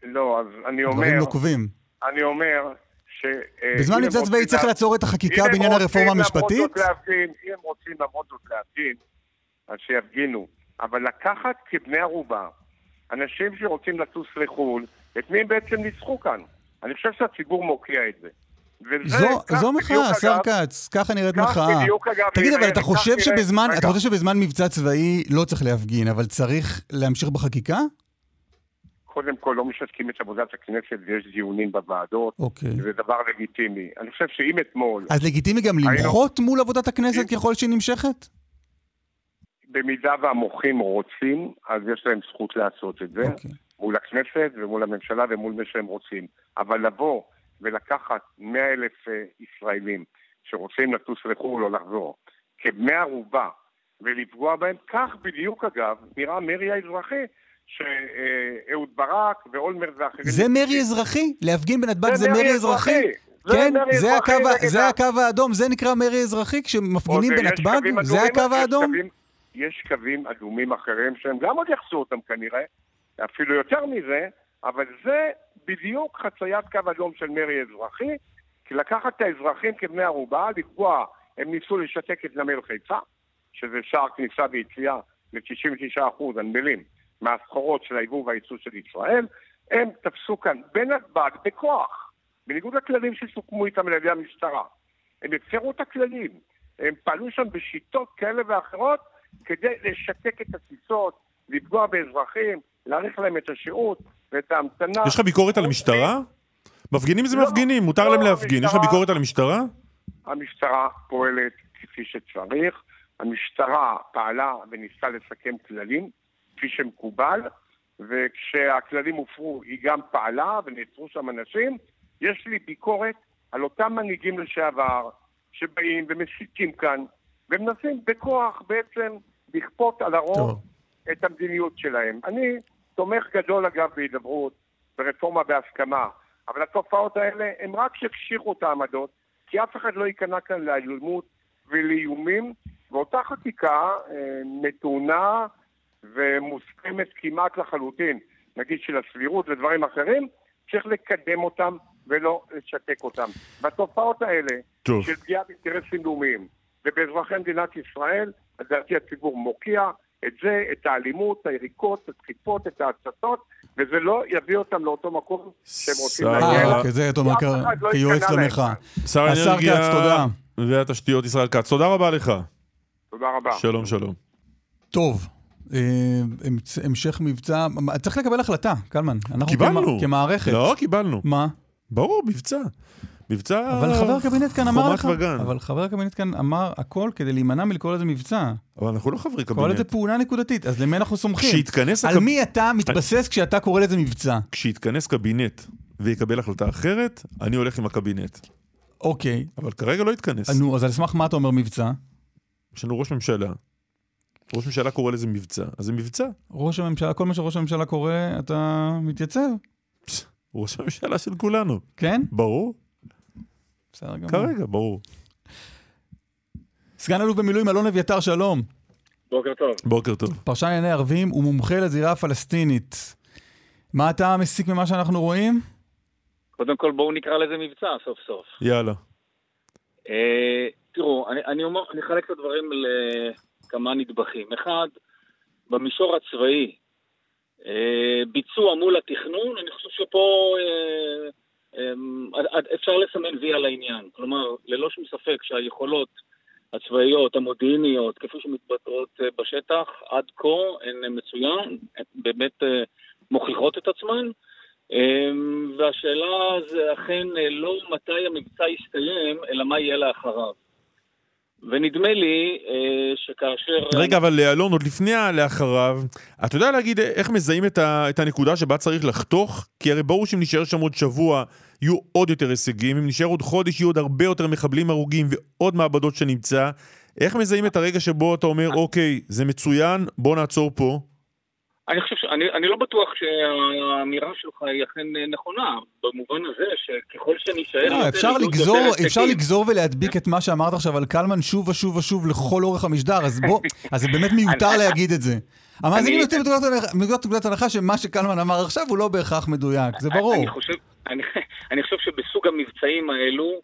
Speaker 4: לא, אז אני אומר,
Speaker 1: דברים נוקבים.
Speaker 4: אני אומר ש... אה,
Speaker 1: בזמן מבצע צבאי צריך לעצור את החקיקה בעניין הרפורמה המשפטית?
Speaker 4: אם הם רוצים למרות זאת להפגין, אז שיפגינו. אבל לקחת כבני ערובה אנשים שרוצים לטוס לחו"ל, את מי הם בעצם ניצחו כאן? אני חושב שהציבור מוקיע את זה. וזה,
Speaker 1: זו, זו מחאה, השר כץ, ככה נראית מחאה.
Speaker 4: בדיוק, אגב,
Speaker 1: תגיד,
Speaker 4: נראה,
Speaker 1: אבל אתה חושב שבזמן, אתה. חושב שבזמן מבצע צבאי לא צריך להפגין, אבל צריך להמשיך בחקיקה?
Speaker 4: קודם כל לא משתקים את עבודת הכנסת ויש דיונים בוועדות,
Speaker 1: אוקיי.
Speaker 4: זה דבר לגיטימי. אני חושב שאם אתמול,
Speaker 1: אז לגיטימי גם
Speaker 4: היינו-
Speaker 1: למחות מול עבודת הכנסת ככל שהיא נמשכת?
Speaker 4: במידה והמוחים רוצים, אז יש להם זכות לעשות את זה.
Speaker 1: אוקיי.
Speaker 4: מול הכנסת ומול הממשלה ומול מי שהם רוצים. אבל לבוא ולקחת 100 אלף אה, ישראלים שרוצים לטוס לחו"ל או לחזור כבני ערובה ולפגוע בהם, כך בדיוק אגב נראה מרי האזרחי שאהוד ברק ואולמרט ואחרים...
Speaker 1: זה מרי אזרחי? להפגין בנתב"ג זה מרי אזרחי? כן, זה הקו האדום, זה נקרא מרי אזרחי כשמפגינים
Speaker 4: אה,
Speaker 1: בנתב"ג? זה הקו האדום?
Speaker 4: יש קווים אדומים אחרים שהם גם עוד יחסו אותם כנראה, אפילו יותר מזה, אבל זה בדיוק חציית קו אדום של מרי אזרחי, כי לקחת את האזרחים כבני ערובה, לקבוע, הם ניסו לשתק את נמל חיפה, שזה שער כניסה ויציאה ל-99% הנמלים מהסחורות של היבוא והייצוא של ישראל, הם תפסו כאן בנתב"ג בכוח, בניגוד לכללים שסוכמו איתם על ידי המשטרה. הם הפרו את הכללים. הם פעלו שם בשיטות כאלה ואחרות כדי לשתק את הטיסות, לפגוע באזרחים, להאריך להם את השהות ואת ההמתנה.
Speaker 2: יש לך ביקורת על המשטרה? מפגינים זה
Speaker 4: לא,
Speaker 2: מפגינים, מותר
Speaker 4: לא,
Speaker 2: להם להפגין. יש לך
Speaker 4: המשטרה-
Speaker 2: ביקורת על המשטרה?
Speaker 4: המשטרה פועלת כפי שצריך, המשטרה פעלה וניסתה לסכם כללים כפי שמקובל, וכשהכללים הופרו היא גם פעלה ונעצרו שם אנשים. יש לי ביקורת על אותם מנהיגים לשעבר שבאים ומסיתים כאן ומנסים בכוח בעצם לכפות על הרוב
Speaker 1: טוב.
Speaker 4: את המדיניות שלהם. אני תומך גדול אגב בהידברות, ברפורמה בהסכמה, אבל התופעות האלה הם רק שהקשיחו את העמדות, כי אף אחד לא ייכנע כאן לאלימות ולאיומים, ואותה חקיקה אה, נתונה ומוסכמת כמעט לחלוטין, נגיד של הסבירות ודברים אחרים, צריך לקדם אותם ולא לשתק אותם. והתופעות האלה
Speaker 2: טוב.
Speaker 4: של פגיעה באינטרסים לאומיים ובאזרחי מדינת ישראל, לדעתי הציבור מוקיע את זה, את האלימות, היריקות, את הדחיפות, את ההצתות, וזה לא יביא אותם לאותו מקום שהם רוצים
Speaker 2: שר-
Speaker 4: להגיע
Speaker 1: אה,
Speaker 4: אליו.
Speaker 1: אוקיי, זה אתה אומר
Speaker 4: לא
Speaker 1: כיועץ. למחאה.
Speaker 2: שר האנרגיה. והתשתיות ישראל כץ. תודה רבה לך.
Speaker 4: תודה רבה.
Speaker 2: שלום, שלום.
Speaker 1: טוב, אה, המש- המשך מבצע, צריך לקבל החלטה, קלמן. אנחנו
Speaker 2: קיבלנו.
Speaker 1: כמ- כמערכת.
Speaker 2: לא, קיבלנו.
Speaker 1: מה?
Speaker 2: ברור, מבצע. מבצע...
Speaker 1: אבל חבר הקבינט כאן אמר לך,
Speaker 2: וגן.
Speaker 1: אבל חבר הקבינט כאן אמר הכל כדי להימנע מלקרוא לזה מבצע.
Speaker 2: אבל אנחנו לא חברי
Speaker 1: קורא לזה
Speaker 2: קבינט.
Speaker 1: פעולה נקודתית, אז למי אנחנו סומכים?
Speaker 2: כשיתכנס
Speaker 1: על
Speaker 2: הקב-
Speaker 1: מי אתה מתבסס כשאתה קורא לזה מבצע?
Speaker 2: כשיתכנס קבינט ויקבל החלטה אחרת, אני הולך עם הקבינט.
Speaker 1: אוקיי,
Speaker 2: אבל כרגע לא יתכנס.
Speaker 1: נו, אז על סמך מה אתה אומר מבצע?
Speaker 2: יש לנו ראש ממשלה. ראש ממשלה קורא לזה מבצע. אז זה מבצע.
Speaker 1: ראש הממשלה, כל מה שראש הממשלה קורא, אתה מתייצב,
Speaker 2: ראש הממשלה של כולנו.
Speaker 1: כן?
Speaker 2: ברור.
Speaker 1: בסדר גמור.
Speaker 2: כרגע, ברור.
Speaker 1: סגן אלוף במילואים אלון אביתר, שלום.
Speaker 4: בוקר טוב.
Speaker 2: בוקר טוב.
Speaker 1: פרשן לענייני ערבים ומומחה לזירה הפלסטינית. מה אתה מסיק ממה שאנחנו רואים?
Speaker 3: קודם כל בואו נקרא לזה מבצע סוף סוף.
Speaker 2: יאללה.
Speaker 3: אה, תראו, אני, אני, אומר, אני אחלק את הדברים לכמה נדבכים. אחד, במישור הצבאי, אה, ביצוע מול התכנון, אני חושב שפה אה, אפשר לסמן וי על העניין. כלומר, ללא שום ספק שהיכולות הצבאיות, המודיעיניות, כפי שמתבטאות אה, בשטח, עד כה הן מצוין, הן באמת אה, מוכיחות את עצמן. אמ, והשאלה זה אכן אה, לא מתי המבצע יסתיים, אלא מה יהיה לאחריו. ונדמה לי אה, שכאשר...
Speaker 2: רגע, אבל אלון, עוד לפני הלאחריו, אתה יודע להגיד איך מזהים את, ה, את הנקודה שבה צריך לחתוך? כי הרי ברור שאם נשאר שם עוד שבוע, יהיו עוד יותר הישגים, אם נשאר עוד חודש, יהיו עוד הרבה יותר מחבלים הרוגים ועוד מעבדות שנמצא. איך מזהים את הרגע שבו אתה אומר, אוקיי, זה מצוין, בוא נעצור פה?
Speaker 5: אני חושב ש... אני, אני לא בטוח שהאמירה שלך היא אכן נכונה, במובן הזה שככל שנישאר...
Speaker 1: לא, אפשר לגזור, אפשר. לגזור ולהדביק את מה שאמרת עכשיו על קלמן שוב ושוב ושוב לכל אורך המשדר, אז בוא, אז זה באמת מיותר להגיד את זה. המאזינים יוצאים מנקודת הנח- מנקודת נקודת הנחה שמה שקלמן אמר עכשיו הוא לא בהכרח מדויק, זה ברור.
Speaker 5: אני חושב, אני, אני חושב שבסוג המבצעים האלו,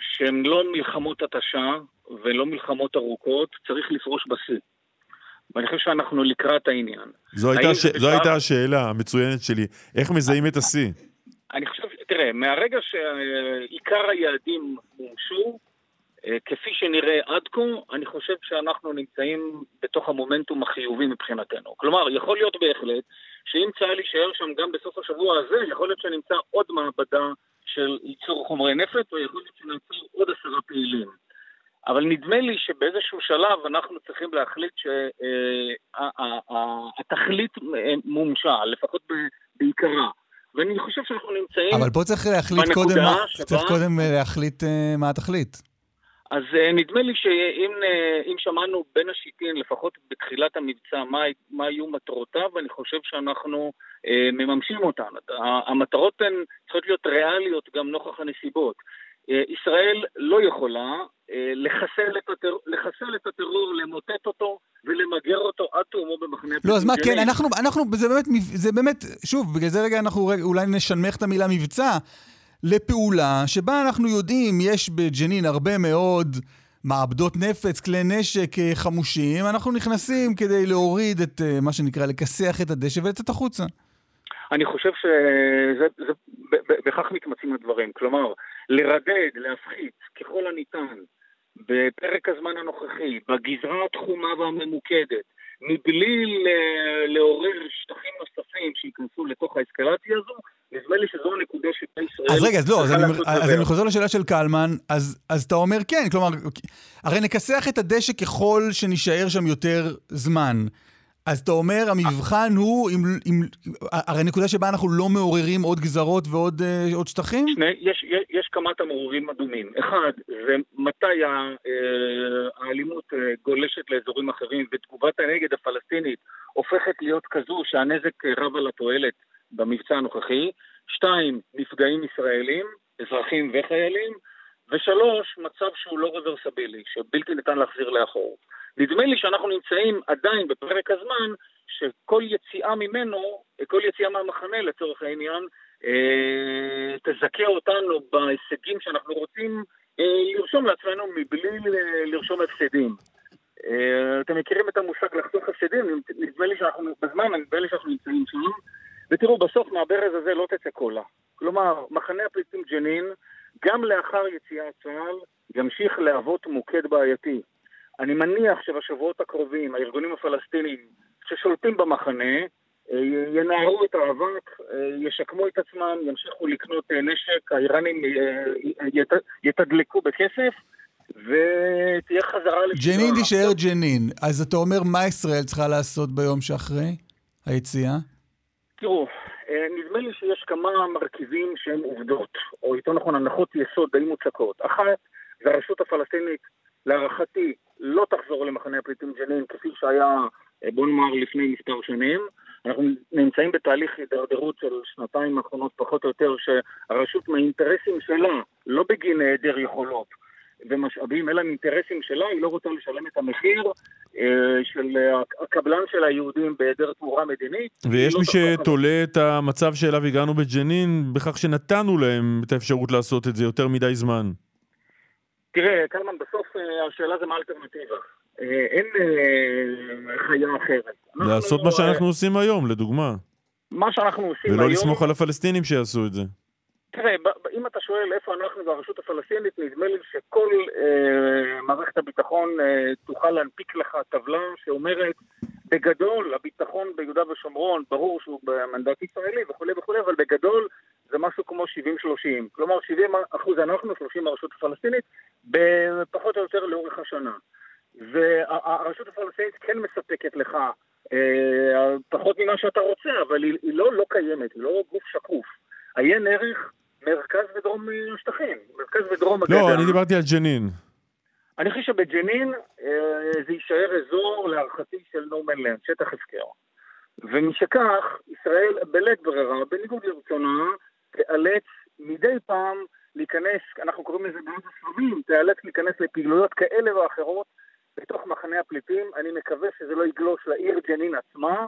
Speaker 5: שהם לא מלחמות התשה ולא מלחמות ארוכות, צריך לפרוש בשיא. ואני חושב שאנחנו לקראת העניין.
Speaker 2: זו הייתה, ש... זו הייתה השאלה המצוינת שלי. איך מזהים את השיא?
Speaker 5: אני חושב, תראה, מהרגע שעיקר היעדים מומשו, אה, כפי שנראה עד כה, אני חושב שאנחנו נמצאים בתוך המומנטום החיובי מבחינתנו. כלומר, יכול להיות בהחלט שאם צה"ל יישאר שם גם בסוף השבוע הזה, יכול להיות שנמצא עוד מעבדה של ייצור חומרי נפץ, או יכול להיות שנמצא עוד עשרה פעילים. אבל נדמה לי שבאיזשהו שלב אנחנו צריכים להחליט שהתכלית מומשה, לפחות בעיקרה. ואני חושב שאנחנו נמצאים...
Speaker 1: אבל פה צריך להחליט קודם,
Speaker 5: שבה-
Speaker 1: צריך קודם אה, להחליט אה, מה התכלית.
Speaker 5: אז אה, נדמה לי שאם אה, אם שמענו בין השיטין, לפחות בתחילת המבצע, מה, מה היו מטרותיו, אני חושב שאנחנו אה, מממשים אותן. המטרות הן צריכות להיות ריאליות גם נוכח הנסיבות. אה, ישראל לא יכולה אה, לחסל את, הטרור, לחסל את הטרור, למוטט אותו ולמגר אותו עד תאומו במחנה
Speaker 1: לא, אז מה
Speaker 5: הפליטים
Speaker 1: כן. אנחנו, אנחנו, זה באמת, זה באמת, שוב, בגלל זה רגע אנחנו רגע, אולי נשנמך את המילה מבצע, לפעולה שבה אנחנו יודעים, יש בג'נין הרבה מאוד מעבדות נפץ, כלי נשק אה, חמושים, אנחנו נכנסים כדי להוריד את אה, מה שנקרא, לכסח את הדשא ולצאת החוצה.
Speaker 5: אני חושב שבכך מתמצים הדברים. כלומר, לרדד, להפחית ככל הניתן בפרק הזמן הנוכחי, בגזרה התחומה והממוקדת, מבלי לעורר שטחים נוספים שייכנסו לתוך האסקלציה הזו, נדמה לי שזו הנקודה שבה ישראל...
Speaker 1: אז רגע, אז לא, אז אני, אז. אני חוזר לשאלה של קלמן, אז, אז אתה אומר כן, כלומר, הרי נכסח את הדשא ככל שנישאר שם יותר זמן. אז אתה אומר, המבחן הוא, אם, אם, הרי נקודה שבה אנחנו לא מעוררים עוד גזרות ועוד אה, עוד שטחים?
Speaker 5: שני, יש, יש, יש כמה תמרורים אדומים. אחד, זה מתי ה- אה, האלימות אה, גולשת לאזורים אחרים ותגובת הנגד הפלסטינית הופכת להיות כזו שהנזק רב על התועלת במבצע הנוכחי. שתיים, נפגעים ישראלים, אזרחים וחיילים. ושלוש, מצב שהוא לא רוורסבילי, שבלתי ניתן להחזיר לאחור. נדמה לי שאנחנו נמצאים עדיין בפרק הזמן שכל יציאה ממנו, כל יציאה מהמחנה לצורך העניין, אה, תזכה אותנו בהישגים שאנחנו רוצים אה, לרשום לעצמנו מבלי ל- לרשום הפסדים. אה, אתם מכירים את המושג לחסוך הפסדים? נדמה לי שאנחנו, בזמן, נדמה לי שאנחנו נמצאים שם. ותראו, בסוף מהברז הזה לא תצא קולה. כלומר, מחנה הפליטים ג'נין, גם לאחר יציאת צה"ל, ימשיך להוות מוקד בעייתי. אני מניח שבשבועות הקרובים הארגונים הפלסטינים ששולטים במחנה אה, ינערו את האבק, אה, ישקמו את עצמם, ימשיכו לקנות אה, נשק, האיראנים ית- יתדלקו בכסף, ותהיה חזרה לשגרה.
Speaker 1: ג'נין תישאר ג'נין. אז אתה אומר, מה ישראל צריכה לעשות ביום שאחרי היציאה?
Speaker 5: תראו, נדמה לי שיש כמה מרכיבים שהם עובדות, או יותר נכון הנחות יסוד די מוצקות. אחת, זה הרשות הפלסטינית, להערכתי, לא תחזור למחנה הפליטים ג'נין כפי שהיה, אה, בוא נאמר, לפני מספר שנים. אנחנו נמצאים בתהליך הידרדרות של שנתיים האחרונות פחות או יותר, שהרשות מהאינטרסים שלה, לא בגין היעדר יכולות ומשאבים, אלא מאינטרסים שלה, היא לא רוצה לשלם את המחיר אה, של אה, הקבלן של היהודים בהיעדר תמורה מדינית.
Speaker 2: ויש
Speaker 5: לא
Speaker 2: מי שתולה את המצב שאליו הגענו בג'נין בכך שנתנו להם את האפשרות לעשות את זה יותר מדי זמן.
Speaker 5: תראה, קלמן, בסוף אה, השאלה זה מה האלטרנטיבה. אה, אין אה, חיה אחרת.
Speaker 2: לעשות מה
Speaker 5: אה,
Speaker 2: שאנחנו עושים היום, לדוגמה.
Speaker 5: מה שאנחנו עושים
Speaker 2: ולא
Speaker 5: היום...
Speaker 2: לסמוך על הפלסטינים שיעשו את זה.
Speaker 5: תראה, אם אתה שואל איפה אנחנו והרשות הפלסטינית, נדמה לי שכל אה, מערכת הביטחון אה, תוכל להנפיק לך טבלה שאומרת, בגדול, הביטחון ביהודה ושומרון, ברור שהוא במנדט ישראלי וכולי וכולי, אבל בגדול זה משהו כמו 70-30. כלומר, 70 אחוז אנחנו, 30 הרשות הפלסטינית, פחות או יותר לאורך השנה. והרשות הפלסטינית כן מספקת לך אה, פחות ממה שאתה רוצה, אבל היא, היא לא לא קיימת, היא לא גוף שקוף. עיין ערך מרכז ודרום אה, השטחים, מרכז ודרום הגדה.
Speaker 2: לא, אני דיברתי על ג'נין.
Speaker 5: אני חושב שבג'נין אה, זה יישאר אזור להערכתי של נורמן לנד, שטח הפקר. ומשכך, ישראל בלית ברירה, בניגוד לרצונה, תיאלץ מדי פעם להיכנס, אנחנו קוראים לזה בעוד הסבבים, תיאלץ להיכנס לפעילויות כאלה ואחרות בתוך מחנה הפליטים. אני מקווה שזה לא יגלוש לעיר ג'נין עצמה,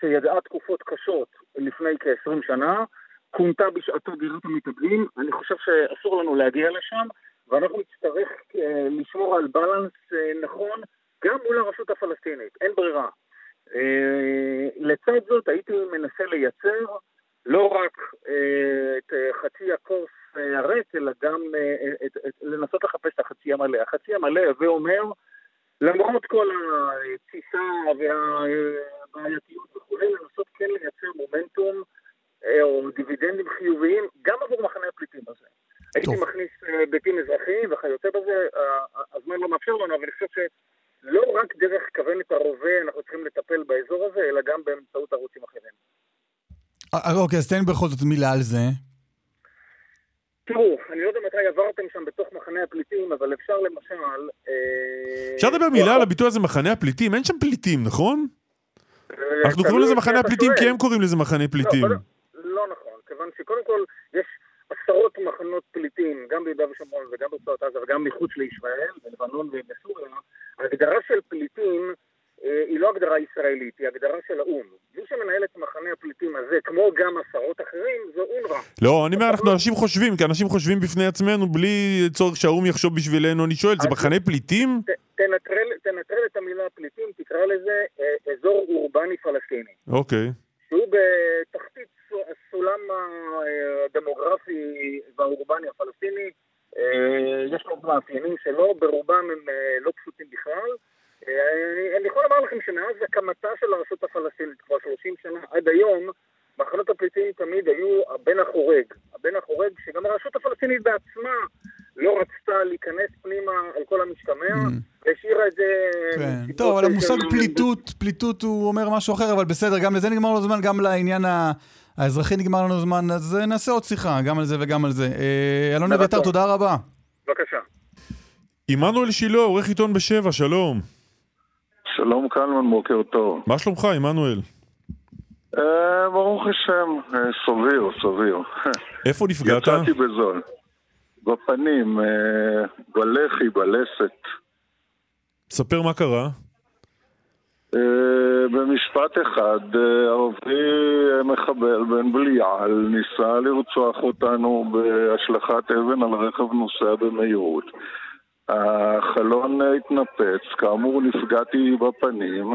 Speaker 5: שידעה תקופות קשות לפני כ-20 שנה, כונתה בשעתו דירות המתאבדים. אני חושב שאסור לנו להגיע לשם, ואנחנו נצטרך אה, לשמור על בלנס אה, נכון גם מול הרשות הפלסטינית, אין ברירה. אה, לצד זאת הייתי מנסה לייצר לא רק אה, את אה, חצי הכוס אה, הריק, אלא גם את, את, לנסות לחפש את החצי המלא. החצי המלא, הווה אומר, למרות כל התסיסה והבעייתיות וכולי, לנסות כן לייצר מומנטום או דיבידנדים חיוביים גם עבור מחנה הפליטים הזה. הייתי מכניס היבטים אזרחיים וכיוצא בזה, הזמן לא מאפשר לנו, אבל אני חושב שלא רק דרך כוונת הרובה אנחנו צריכים לטפל באזור הזה, אלא גם באמצעות ערוצים אחרים.
Speaker 1: אוקיי, אז תן בכל זאת מילה על זה.
Speaker 5: תראו, אני לא יודע מתי עברתם שם בתוך מחנה הפליטים, אבל אפשר למשל...
Speaker 2: אפשר לדבר מילה על הביטוי הזה מחנה הפליטים? אין שם פליטים, נכון? אנחנו קוראים לזה מחנה הפליטים כי הם קוראים לזה מחנה פליטים.
Speaker 5: לא, לא נכון, כיוון שקודם כל יש עשרות מחנות פליטים, גם ביהודה ושומרון וגם ברצועת עזה וגם מחוץ לישראל, בלבנון ובסוריה. ההגדרה של פליטים אה, היא לא הגדרה ישראלית, היא הגדרה של האו"ם. מי שמנהל את מחנה הפליטים הזה, כמו גם עשרות אחרים, זה אונר"א.
Speaker 2: לא, אני אומר, אנחנו אנשים חושבים, כי אנשים חושבים בפני עצמנו בלי צורך שהאו"ם יחשוב בשבילנו. אני שואל, זה מחנה פליטים?
Speaker 5: תנטרל את המילה פליטים, תקרא לזה אה, אזור אורבני פלסטיני.
Speaker 2: אוקיי.
Speaker 5: שהוא בתחתית הסולם הדמוגרפי והאורבני הפלסטיני. אה, יש לו מאפיינים שלו, ברובם הם לא פשוטים בכלל. אני, אני יכול לומר לכם שמאז הקמתה של הרשות הפלסטינית, כבר 30 שנה עד היום, מחנות הפליטים תמיד היו הבן החורג. הבן החורג שגם הרשות הפלסטינית בעצמה לא רצתה להיכנס פנימה על כל המשתמע, mm. והשאירה את זה...
Speaker 1: כן, טוב, אבל המושג פליטות, פליטות הוא אומר משהו אחר, אבל בסדר, גם לזה נגמר לנו זמן, גם לעניין האזרחי נגמר לנו זמן, אז נעשה עוד שיחה, גם על זה וגם על זה. אה, אלון אביתר, תודה רבה.
Speaker 5: בבקשה.
Speaker 2: עמנואל שילה, עורך עיתון בשבע, שלום.
Speaker 6: שלום קלמן, בוקר טוב.
Speaker 2: מה שלומך, עמנואל?
Speaker 6: אה, ברוך השם, אה, סביר, סביר.
Speaker 2: איפה נפגעת?
Speaker 6: יצאתי בזול. בפנים, אה, בלחי, בלסת.
Speaker 2: ספר מה קרה.
Speaker 6: במשפט אחד, ערבי מחבל בן בליעל ניסה לרצוח אותנו בהשלכת אבן על רכב נוסע במהירות. החלון התנפץ, כאמור נפגעתי בפנים,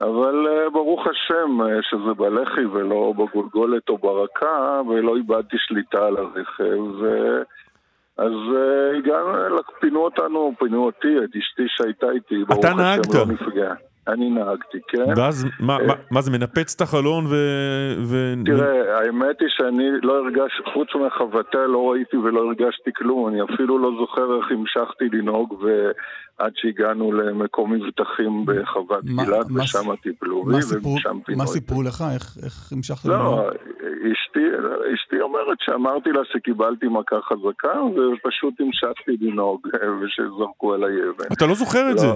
Speaker 6: אבל אה, ברוך השם אה, שזה בלחי ולא בגולגולת או ברקה, ולא איבדתי שליטה על הרכב. אז אה, הגענו, פינו אותנו, פינו אותי, את אשתי שהייתה איתי,
Speaker 2: ברוך השם לא נפגעה.
Speaker 6: אני נהגתי, כן.
Speaker 2: ואז מה, מה, מה זה מנפץ את החלון ו... ו...
Speaker 6: תראה, האמת היא שאני לא הרגשתי, חוץ מחבטה לא ראיתי ולא הרגשתי כלום, אני אפילו לא זוכר איך המשכתי לנהוג ועד שהגענו למקום מבטחים בחוות גלעד ושם טיפלו בי ומשם פינו
Speaker 1: מה סיפרו לך? איך, איך המשכת
Speaker 6: לא, לנהוג? אשתי, אשתי אומרת שאמרתי לה שקיבלתי מכה חזקה ופשוט המשכתי לנהוג ושזרקו עליי אבן.
Speaker 2: אתה לא זוכר את
Speaker 6: לא,
Speaker 2: זה?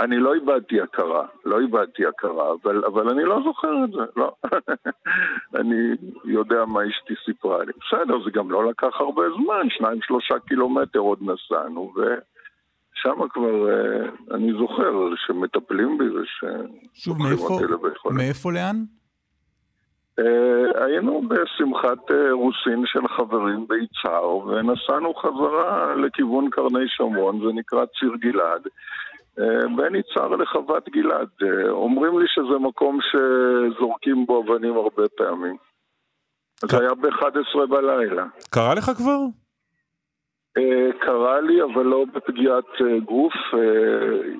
Speaker 6: אני לא איבדתי הכרה, לא איבדתי הכרה, אבל, אבל אני לא זוכר את זה, לא. אני יודע מה אשתי סיפרה לי. בסדר, זה גם לא לקח הרבה זמן, שניים שלושה קילומטר עוד נסענו, ושם כבר אה, אני זוכר שמטפלים בי וש...
Speaker 1: שוב, מאיפה, מאיפה לאן?
Speaker 6: Uh, היינו בשמחת uh, רוסין של חברים ביצהר, ונסענו חזרה לכיוון קרני שומרון, זה נקרא ציר גלעד. אה, בין יצהר לחוות גלעד. אה, אומרים לי שזה מקום שזורקים בו אבנים הרבה פעמים. זה היה ב-11 בלילה.
Speaker 2: קרה לך כבר?
Speaker 6: אה, קרה לי, אבל לא בפגיעת גוף.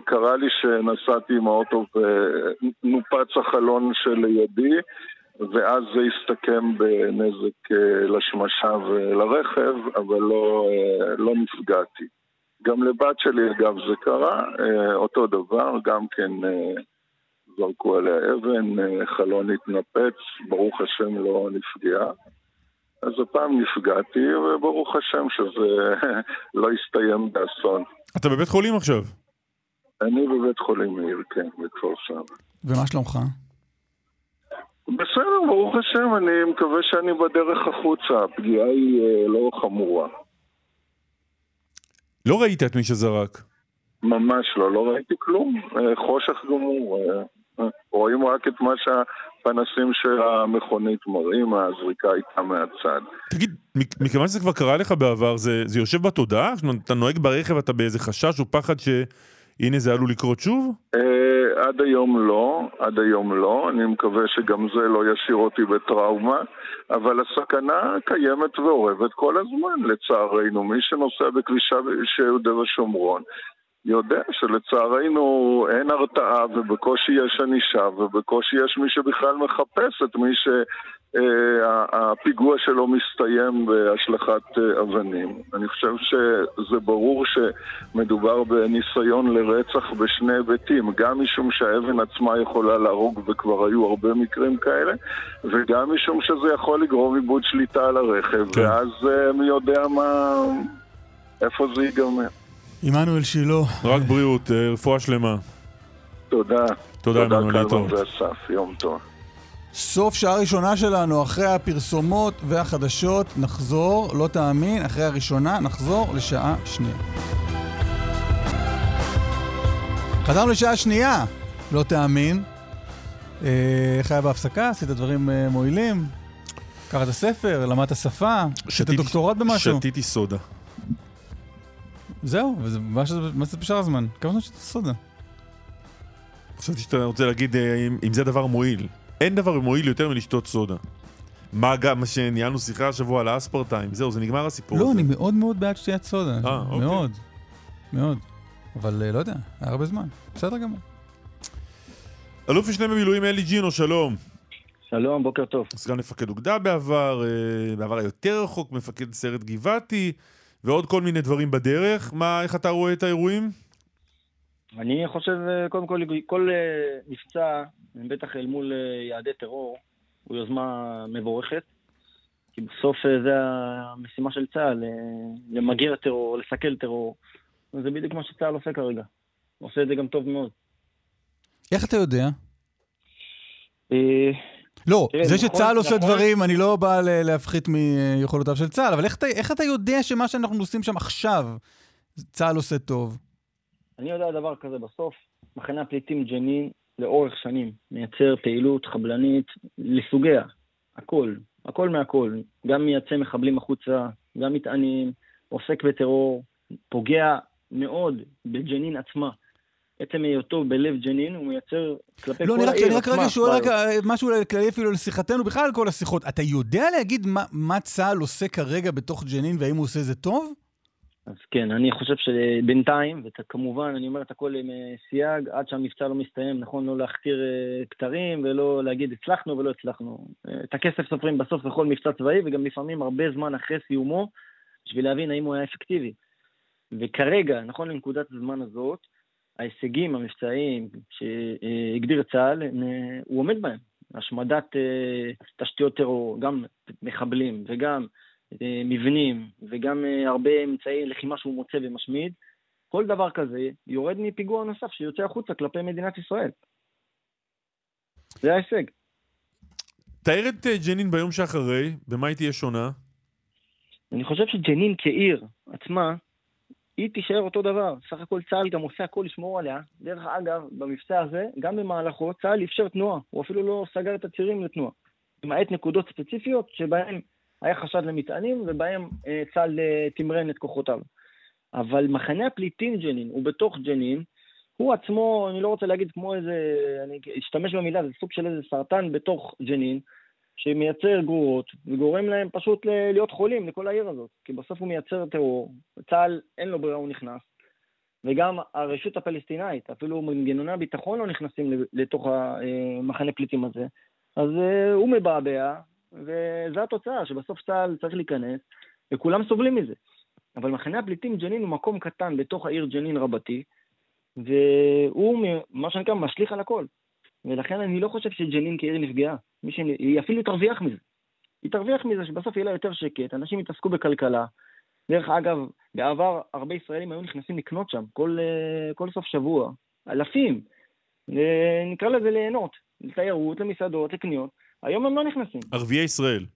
Speaker 6: קרה לי שנסעתי עם האוטו ונופץ החלון שלידי, ואז זה הסתכם בנזק לשמשה ולרכב, אבל לא, לא נפגעתי. גם לבת שלי, אגב, זה קרה, אה, אותו דבר, גם כן אה, זרקו עליה אבן, אה, חלון התנפץ, ברוך השם לא נפגעה. אז הפעם נפגעתי, וברוך השם שזה לא הסתיים באסון.
Speaker 2: אתה בבית חולים עכשיו?
Speaker 6: אני בבית חולים מאיר, כן, בכפר סבא.
Speaker 1: ומה שלומך?
Speaker 6: בסדר, ברוך השם, אני מקווה שאני בדרך החוצה. הפגיעה היא אה, לא חמורה.
Speaker 2: לא ראית את מי שזרק.
Speaker 6: ממש לא, לא ראיתי כלום. אה, חושך גמור. אה, אה, רואים רק את מה שהפנסים של המכונית מראים, הזריקה הייתה מהצד.
Speaker 2: תגיד, מכיוון שזה כבר קרה לך בעבר, זה, זה יושב בתודעה? זאת אומרת, אתה נוהג ברכב, אתה באיזה חשש או פחד שהנה זה עלול לקרות שוב?
Speaker 6: אה, עד היום לא, עד היום לא, אני מקווה שגם זה לא ישאיר אותי בטראומה, אבל הסכנה קיימת ואורבת כל הזמן, לצערנו. מי שנוסע בכבישה של יהודה ושומרון יודע שלצערנו אין הרתעה ובקושי יש ענישה ובקושי יש מי שבכלל מחפש את מי שהפיגוע שלו מסתיים בהשלכת אה, אבנים. אני חושב שזה ברור שמדובר בניסיון לרצח בשני היבטים, גם משום שהאבן עצמה יכולה להרוג וכבר היו הרבה מקרים כאלה, וגם משום שזה יכול לגרום איבוד שליטה על הרכב,
Speaker 2: כן.
Speaker 6: ואז אה, מי יודע מה... איפה זה ייגמר.
Speaker 1: עמנואל שילה.
Speaker 2: רק בריאות, אה, רפואה שלמה.
Speaker 6: תודה.
Speaker 2: תודה, עמנואל,
Speaker 6: תודה
Speaker 2: להתראות.
Speaker 6: קלמן ואסף, יום טוב.
Speaker 1: סוף שעה ראשונה שלנו, אחרי הפרסומות והחדשות, נחזור, לא תאמין, אחרי הראשונה, נחזור לשעה שנייה. חזרנו לשעה שנייה, לא תאמין. אה, איך היה בהפסקה? עשית דברים אה, מועילים? קראת ספר, למדת שפה, עשית
Speaker 2: שתיתי-
Speaker 1: דוקטורט במשהו.
Speaker 2: שתיתי סודה.
Speaker 1: זהו, וזה- מה מה זה בשאר הזמן? כמה זמן שתית סודה?
Speaker 2: חשבתי שאתה רוצה להגיד אה, אם זה דבר מועיל. אין דבר מועיל יותר מלשתות סודה. מה גם, שניהלנו שיחה השבוע על האספרטיים, זהו, זה נגמר הסיפור
Speaker 1: לא,
Speaker 2: הזה.
Speaker 1: אני מאוד מאוד בעד שתיית סודה.
Speaker 2: אה, אוקיי.
Speaker 1: מאוד, מאוד. אבל אה, לא יודע, היה הרבה זמן. בסדר גמור.
Speaker 2: אלוף משנה במילואים אלי ג'ינו, שלום.
Speaker 7: שלום, בוקר טוב.
Speaker 2: סגן מפקד אוגדה בעבר, אה, בעבר היותר רחוק, מפקד סיירת גבעתי, ועוד כל מיני דברים בדרך. מה, איך אתה רואה את האירועים?
Speaker 7: אני חושב, אה, קודם כל, כל מבצע, בטח אל מול אה, יעדי טרור, הוא יוזמה מבורכת. כי בסוף אה, זה המשימה של צה"ל, אה, למגר טרור, לסכל טרור. וזה בדיוק מה שצה"ל עושה כרגע. הוא עושה את זה גם טוב מאוד.
Speaker 1: איך אתה יודע? לא,
Speaker 7: תראה,
Speaker 1: זה
Speaker 7: נכון-
Speaker 1: שצה"ל עושה
Speaker 7: נכון-
Speaker 1: דברים, אני לא בא להפחית מיכולותיו של צה"ל, אבל איך אתה- איך אתה יודע שמה שאנחנו עושים שם עכשיו, צה"ל עושה טוב?
Speaker 7: אני יודע דבר כזה, בסוף מחנה הפליטים ג'נין לאורך שנים מייצר פעילות חבלנית לסוגיה, הכל, הכל מהכל, גם מייצא מחבלים החוצה, גם מטענים, עוסק בטרור, פוגע מאוד בג'נין עצמה. עצם היותו בלב ג'נין הוא מייצר כלפי
Speaker 1: לא,
Speaker 7: כל
Speaker 1: אני רק,
Speaker 7: העיר
Speaker 1: אני רק
Speaker 7: עצמה.
Speaker 1: רגע שואל רק. אה, משהו כללי אפילו לשיחתנו, בכלל על כל השיחות. אתה יודע להגיד מה, מה צה"ל עושה כרגע בתוך ג'נין והאם הוא עושה זה טוב?
Speaker 7: אז כן, אני חושב שבינתיים, וכמובן, אני אומר את הכל עם אה, סייג, עד שהמבצע לא מסתיים, נכון לא להכתיר אה, כתרים ולא להגיד הצלחנו ולא הצלחנו. אה, את הכסף סופרים בסוף בכל מבצע צבאי, וגם לפעמים הרבה זמן אחרי סיומו, בשביל להבין האם הוא היה אפקטיבי. וכרגע, נכון לנקודת הזמן הזאת, ההישגים המבצעיים שהגדיר צה"ל, הוא עומד בהם. השמדת תשתיות טרור, גם מחבלים וגם מבנים וגם אה, הרבה אמצעי לחימה שהוא מוצא ומשמיד, כל דבר כזה יורד מפיגוע נוסף שיוצא החוצה כלפי מדינת ישראל. זה ההישג.
Speaker 2: תאר את אה, ג'נין ביום שאחרי, במה היא תהיה שונה?
Speaker 7: אני חושב שג'נין כעיר עצמה, היא תישאר אותו דבר. סך הכל צה"ל גם עושה הכל לשמור עליה. דרך אגב, במבצע הזה, גם במהלכו, צה"ל אפשר תנועה. הוא אפילו לא סגר את הצירים לתנועה. למעט נקודות ספציפיות שבהן היה חשד למטענים ובהם אה, צה"ל אה, תמרן את כוחותיו. אבל מחנה הפליטים ג'נין, הוא בתוך ג'נין, הוא עצמו, אני לא רוצה להגיד כמו איזה, אני אשתמש במילה, זה סוג של איזה סרטן בתוך ג'נין, שמייצר גרורות, וגורם להם פשוט להיות חולים לכל העיר הזאת. כי בסוף הוא מייצר טרור, צה"ל אין לו ברירה, הוא נכנס. וגם הרשות הפלסטינאית, אפילו מנגנוני הביטחון לא נכנסים לתוך המחנה פליטים הזה. אז אה, הוא מבעבע, וזו התוצאה, שבסוף צה"ל צריך להיכנס, וכולם סובלים מזה. אבל מחנה הפליטים ג'נין הוא מקום קטן בתוך העיר ג'נין רבתי, והוא, מה שנקרא, משליך על הכל. ולכן אני לא חושב שג'נין כעיר נפגעה. ש... היא אפילו תרוויח מזה. היא תרוויח מזה שבסוף יהיה לה יותר שקט, אנשים יתעסקו בכלכלה. דרך אגב, בעבר הרבה ישראלים היו נכנסים לקנות שם כל, אה, כל סוף שבוע, אלפים. אה, נקרא לזה ליהנות, לתיירות, למסעדות, לקניות. היום הם לא נכנסים.
Speaker 2: ערביי ישראל.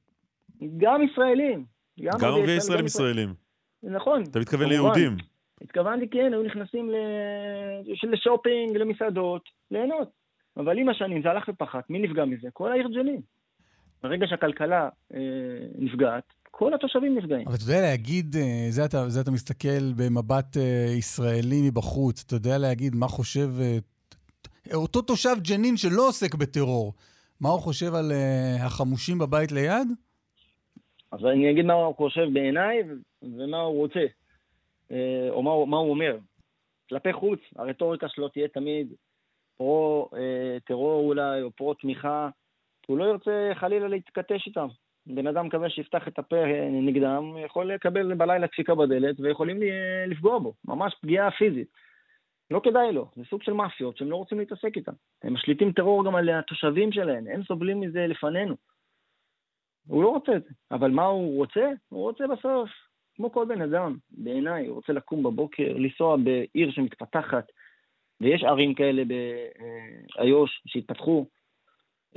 Speaker 7: גם ישראלים.
Speaker 2: גם ערביי ישראל הם
Speaker 7: ישראל.
Speaker 2: ישראלים.
Speaker 7: נכון.
Speaker 2: אתה מתכוון
Speaker 7: כמובן.
Speaker 2: ליהודים.
Speaker 7: התכוונתי, כן, היו נכנסים לשופינג, למסעדות, ליהנות. אבל עם השנים זה הלך ופחת, מי נפגע מזה? כל העיר ג'נין. ברגע שהכלכלה אה, נפגעת, כל התושבים נפגעים.
Speaker 1: אבל אתה יודע להגיד, אה, זה אתה, זה אתה מסתכל במבט אה, ישראלי מבחוץ, אתה יודע להגיד מה חושב אה, אותו תושב ג'נין שלא עוסק בטרור, מה הוא חושב על אה, החמושים בבית ליד?
Speaker 7: אז אני אגיד מה הוא חושב בעיניי ומה הוא רוצה, אה, או מה, הוא- מה הוא אומר. כלפי חוץ, הרטוריקה שלו תהיה תמיד פרו-טרור אולי, או פרו-תמיכה, הוא לא ירצה חלילה להתכתש איתם. בן אדם כזה שיפתח את הפה אה, נגדם, יכול לקבל בלילה דפיקה בדלת ויכולים לפגוע בו, ממש פגיעה פיזית. לא כדאי לו, זה סוג של מאפיות שהם לא רוצים להתעסק איתם. הם משליטים טרור גם על התושבים שלהם, הם סובלים מזה לפנינו. הוא לא רוצה את זה, אבל מה הוא רוצה? הוא רוצה בסוף, כמו כל בן אדם, בעיניי, הוא רוצה לקום בבוקר, לנסוע בעיר שמתפתחת, ויש ערים כאלה באיו"ש שהתפתחו.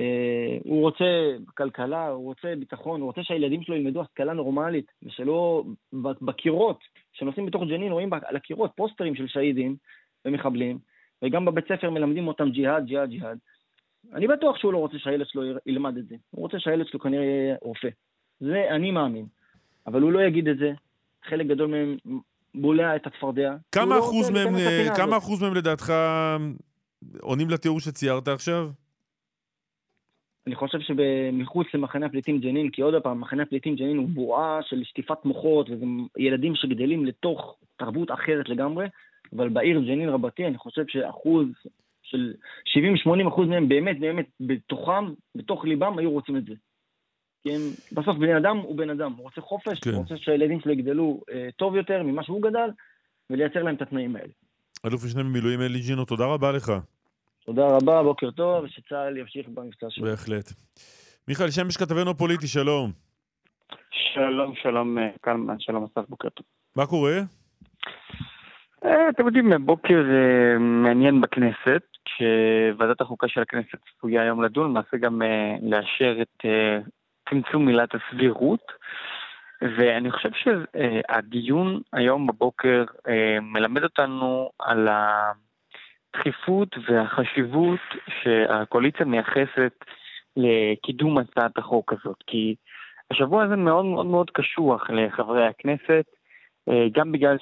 Speaker 7: אה, הוא רוצה כלכלה, הוא רוצה ביטחון, הוא רוצה שהילדים שלו ילמדו השכלה נורמלית, ושלא בקירות, שנוסעים בתוך ג'נין, רואים על הקירות פוסטרים של שהידים ומחבלים, וגם בבית ספר מלמדים אותם ג'יהאד, ג'יהאד, ג'יהאד. אני בטוח שהוא לא רוצה שהילד שלו ילמד את זה. הוא רוצה שהילד שלו כנראה יהיה רופא. זה אני מאמין. אבל הוא לא יגיד את זה. חלק גדול מהם בולע את הצפרדע.
Speaker 2: כמה
Speaker 7: לא
Speaker 2: אחוז
Speaker 7: רוצה
Speaker 2: מהם, כמה. אחוז מהם לדעתך עונים לתיאור שציירת עכשיו?
Speaker 7: אני חושב שמחוץ למחנה הפליטים ג'נין, כי עוד פעם, מחנה הפליטים ג'נין הוא בועה של שטיפת מוחות, וזה ילדים שגדלים לתוך תרבות אחרת לגמרי, אבל בעיר ג'נין רבתי, אני חושב שאחוז של 70-80 אחוז מהם באמת באמת בתוכם, בתוך ליבם, היו רוצים את זה. כי הם, בסוף בן אדם הוא בן אדם, הוא רוצה חופש,
Speaker 2: כן.
Speaker 7: הוא רוצה שהילדים שלו יגדלו אה, טוב יותר ממה שהוא גדל, ולייצר להם את התנאים האלה.
Speaker 2: אלוף משנה במילואים אלי ג'ינו, תודה רבה לך.
Speaker 7: תודה רבה, בוקר טוב, ושצה"ל ימשיך במבצע שלו.
Speaker 2: בהחלט. מיכאל שמש כתבנו הפוליטי, שלום.
Speaker 8: שלום, שלום, אה, קלמן, שלום אסף, בוקר טוב.
Speaker 2: מה קורה?
Speaker 8: אה, אתם יודעים, בוקר אה, מעניין בכנסת, כשוועדת החוקה של הכנסת צפויה היום לדון, למעשה גם אה, לאשר את צמצום מילת הסבירות, ואני חושב שהדיון היום בבוקר מלמד אותנו על הדחיפות והחשיבות שהקואליציה מייחסת לקידום הצעת החוק הזאת, כי השבוע הזה מאוד מאוד מאוד קשוח לחברי הכנסת, גם בגלל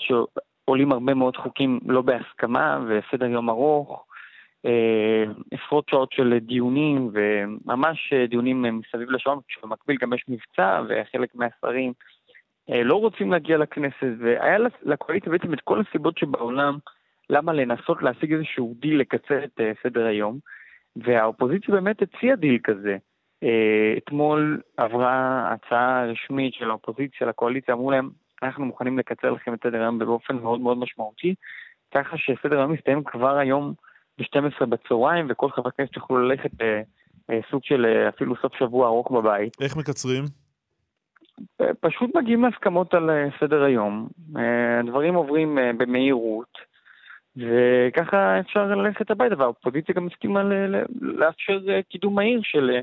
Speaker 8: שעולים הרבה מאוד חוקים לא בהסכמה וסדר יום ארוך, אה, עשרות שעות של דיונים וממש אה, דיונים אה, מסביב לשעון, כשבמקביל גם יש מבצע וחלק מהשרים לא רוצים להגיע לכנסת, והיה לקואליציה בעצם את כל הסיבות שבעולם למה לנסות להשיג איזשהו דיל לקצר את סדר היום, והאופוזיציה באמת הציעה דיל כזה. אתמול עברה הצעה רשמית של האופוזיציה לקואליציה, אמרו להם, אנחנו מוכנים לקצר לכם את סדר היום באופן מאוד מאוד משמעותי, ככה שסדר היום מסתיים כבר היום ב-12 בצהריים, וכל חברי הכנסת יוכלו ללכת לסוג של אה, אפילו סוף שבוע ארוך בבית.
Speaker 2: איך מקצרים?
Speaker 8: אה, פשוט מגיעים להסכמות על אה, סדר היום, אה, הדברים עוברים אה, במהירות, וככה אפשר ללכת הביתה, והאופוזיציה גם הסכימה לאפשר אה, קידום מהיר של אה,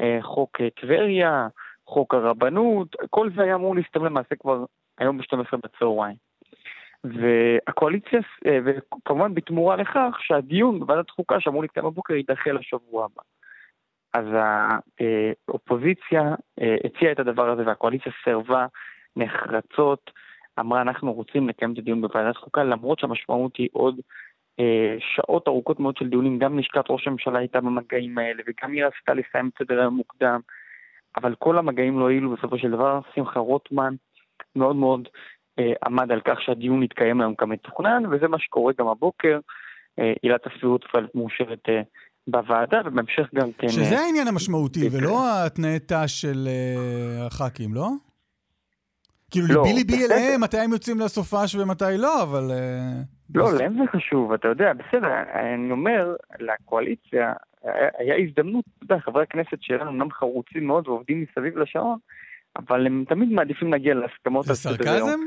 Speaker 8: אה, חוק אה, טבריה, חוק הרבנות, כל זה היה אמור להסתיים למעשה כבר היום ב-12 בצהריים. והקואליציה, אה, וכמובן בתמורה לכך שהדיון בוועדת חוקה שאמור להתקיים בבוקר יידחה לשבוע הבא. אז האופוזיציה אה, הציעה את הדבר הזה והקואליציה סירבה נחרצות, אמרה אנחנו רוצים לקיים את הדיון בוועדת חוקה למרות שהמשמעות היא עוד אה, שעות ארוכות מאוד של דיונים, גם לשכת ראש הממשלה הייתה במגעים האלה וגם היא רצתה לסיים את סדר היום מוקדם, אבל כל המגעים לא הועילו בסופו של דבר, שמחה רוטמן מאוד מאוד אה, עמד על כך שהדיון יתקיים היום כמתוכנן וזה מה שקורה גם הבוקר, אה, עילת הסבירות צריכה להיות מאושרת אה, בוועדה ובהמשך גם כן...
Speaker 1: שזה
Speaker 8: אה,
Speaker 1: העניין המשמעותי,
Speaker 8: כן.
Speaker 1: ולא התנאי תא של אה, הח"כים, לא? כאילו,
Speaker 8: לא,
Speaker 1: ליבי ליבי. אליהם, מתי הם יוצאים לסופש ומתי לא, אבל... אה,
Speaker 8: לא,
Speaker 1: בס-
Speaker 8: להם זה חשוב, אתה יודע, בסדר, אני אומר, לקואליציה, היה הזדמנות, אתה יודע, חברי הכנסת שלנו אמנם חרוצים מאוד ועובדים מסביב לשעון, אבל הם תמיד מעדיפים להגיע להסכמות
Speaker 1: זה
Speaker 8: על סדר היום.
Speaker 1: סרקזם?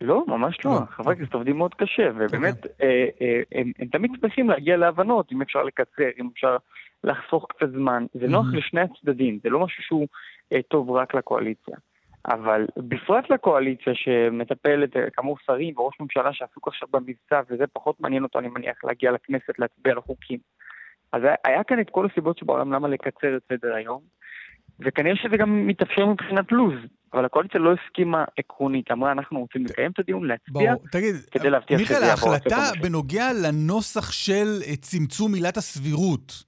Speaker 8: לא, ממש לא.
Speaker 1: לא.
Speaker 8: חברי הכנסת עובדים מאוד קשה, ובאמת, אה, אה, הם תמיד שמחים להגיע להבנות, אם אפשר לקצר, אם אפשר לחסוך קצת זמן. זה נוח. לשני הצדדים, זה לא משהו שהוא אה, טוב רק לקואליציה. אבל בפרט לקואליציה שמטפלת, אה, כאמור שרים וראש ממשלה שעסוק עכשיו במבצע, וזה פחות מעניין אותו, אני מניח, להגיע לכנסת להצביע על החוקים. אז היה כאן את כל הסיבות שבעולם למה לקצר את סדר היום, וכנראה שזה גם מתאפשר מבחינת לו"ז, אבל הקואליציה לא הסכימה עקרונית, אמרה אנחנו רוצים לקיים את הדיון, להצביע.
Speaker 1: תגיד,
Speaker 8: כדי להבטיח
Speaker 1: מיכאל,
Speaker 8: שזה יעבור
Speaker 1: ההחלטה
Speaker 8: לספר המשך.
Speaker 1: בנוגע לנוסח של אה, צמצום עילת הסבירות,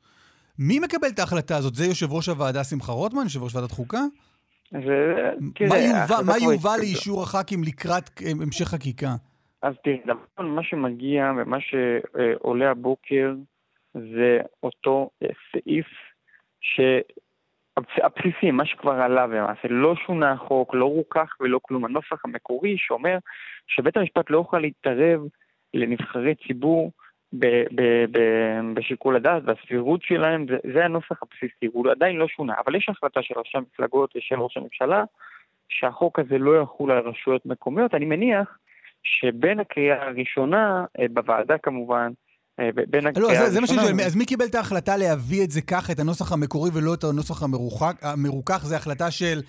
Speaker 1: מי מקבל את ההחלטה הזאת? זה יושב ראש הוועדה שמחה רוטמן, יושב ראש ועדת חוקה?
Speaker 8: זה,
Speaker 1: מה יובא-
Speaker 8: ההחלטה
Speaker 1: מה יובא. לאישור הח"כים לקראת אה, המשך חקיקה?
Speaker 8: אז תראה, דבר מה שמגיע ומה שעולה הבוקר זה אותו אה, סעיף שהבסיסי, מה שכבר עלה למעשה, לא שונה החוק, לא רוכך ולא כלום. הנוסח המקורי שאומר שבית המשפט לא יוכל להתערב לנבחרי ציבור ב- ב- ב- בשיקול הדעת והסבירות שלהם, זה, זה הנוסח הבסיסי, הוא עדיין לא שונה. אבל יש החלטה של ראשי המפלגות ושל ראש הממשלה שהחוק הזה לא יחול על רשויות מקומיות. אני מניח שבין הקריאה הראשונה, אה, בוועדה כמובן, בין
Speaker 1: לא,
Speaker 8: הקריאה
Speaker 1: זה, זה מה שאני. שואל, אז מי קיבל את ההחלטה להביא את זה ככה, את הנוסח המקורי ולא את הנוסח המרוכך? זה החלטה של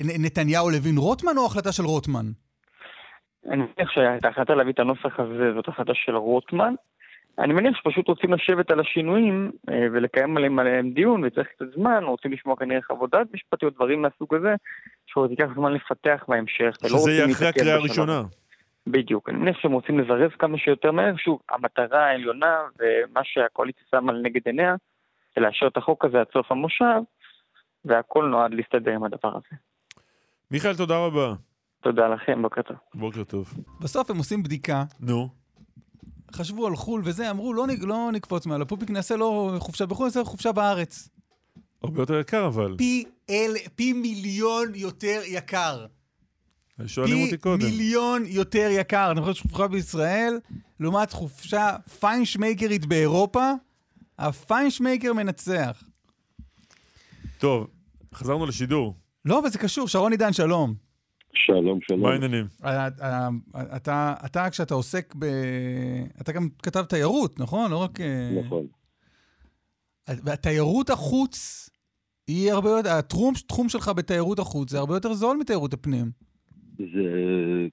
Speaker 1: נתניהו לוין רוטמן או החלטה של רוטמן?
Speaker 8: אני מניח שאת ההחלטה להביא את הנוסח הזה זאת החלטה של רוטמן. אני מניח שפשוט רוצים לשבת על השינויים אה, ולקיים עליהם, עליהם דיון וצריך קצת זמן, רוצים לשמוע כנראה חוות דעת משפטיות, דברים מהסוג הזה, שעוד ייקח זמן לפתח בהמשך.
Speaker 2: שזה יהיה אחרי הקריאה
Speaker 8: בשלב
Speaker 2: הראשונה.
Speaker 8: הזה. בדיוק, אני מניח שהם רוצים לזרז כמה שיותר מהר, שוב, המטרה העליונה ומה שהקואליציה שמה לנגד עיניה, זה לאשר את החוק הזה עד סוף המושב, והכל נועד להסתדר עם הדבר הזה.
Speaker 2: מיכאל, תודה רבה.
Speaker 8: תודה לכם, בוקר טוב.
Speaker 2: בוקר טוב.
Speaker 1: בסוף הם עושים בדיקה,
Speaker 2: נו.
Speaker 1: חשבו על חו"ל וזה, אמרו, לא, לא נקפוץ מעל הפופיק, נעשה לא חופשה בחו"ל, נעשה חופשה בארץ.
Speaker 2: הרבה יותר יקר אבל.
Speaker 1: פי אל, פי מיליון יותר יקר.
Speaker 2: שואלים
Speaker 1: פי
Speaker 2: אותי קודם.
Speaker 1: מיליון יותר יקר. אני חושב שחופשה בישראל, לעומת חופשה פיינשמייקרית באירופה, הפיינשמייקר מנצח.
Speaker 2: טוב, חזרנו לשידור.
Speaker 1: לא, אבל זה קשור, שרון עידן, שלום.
Speaker 9: שלום, שלום.
Speaker 2: מה העניינים?
Speaker 1: אה, אה, אתה, אתה, כשאתה עוסק ב... אתה גם כתב תיירות, נכון? לא רק... אה,
Speaker 9: נכון.
Speaker 1: והתיירות החוץ היא הרבה יותר... התחום שלך בתיירות החוץ זה הרבה יותר זול מתיירות הפנים.
Speaker 9: זה,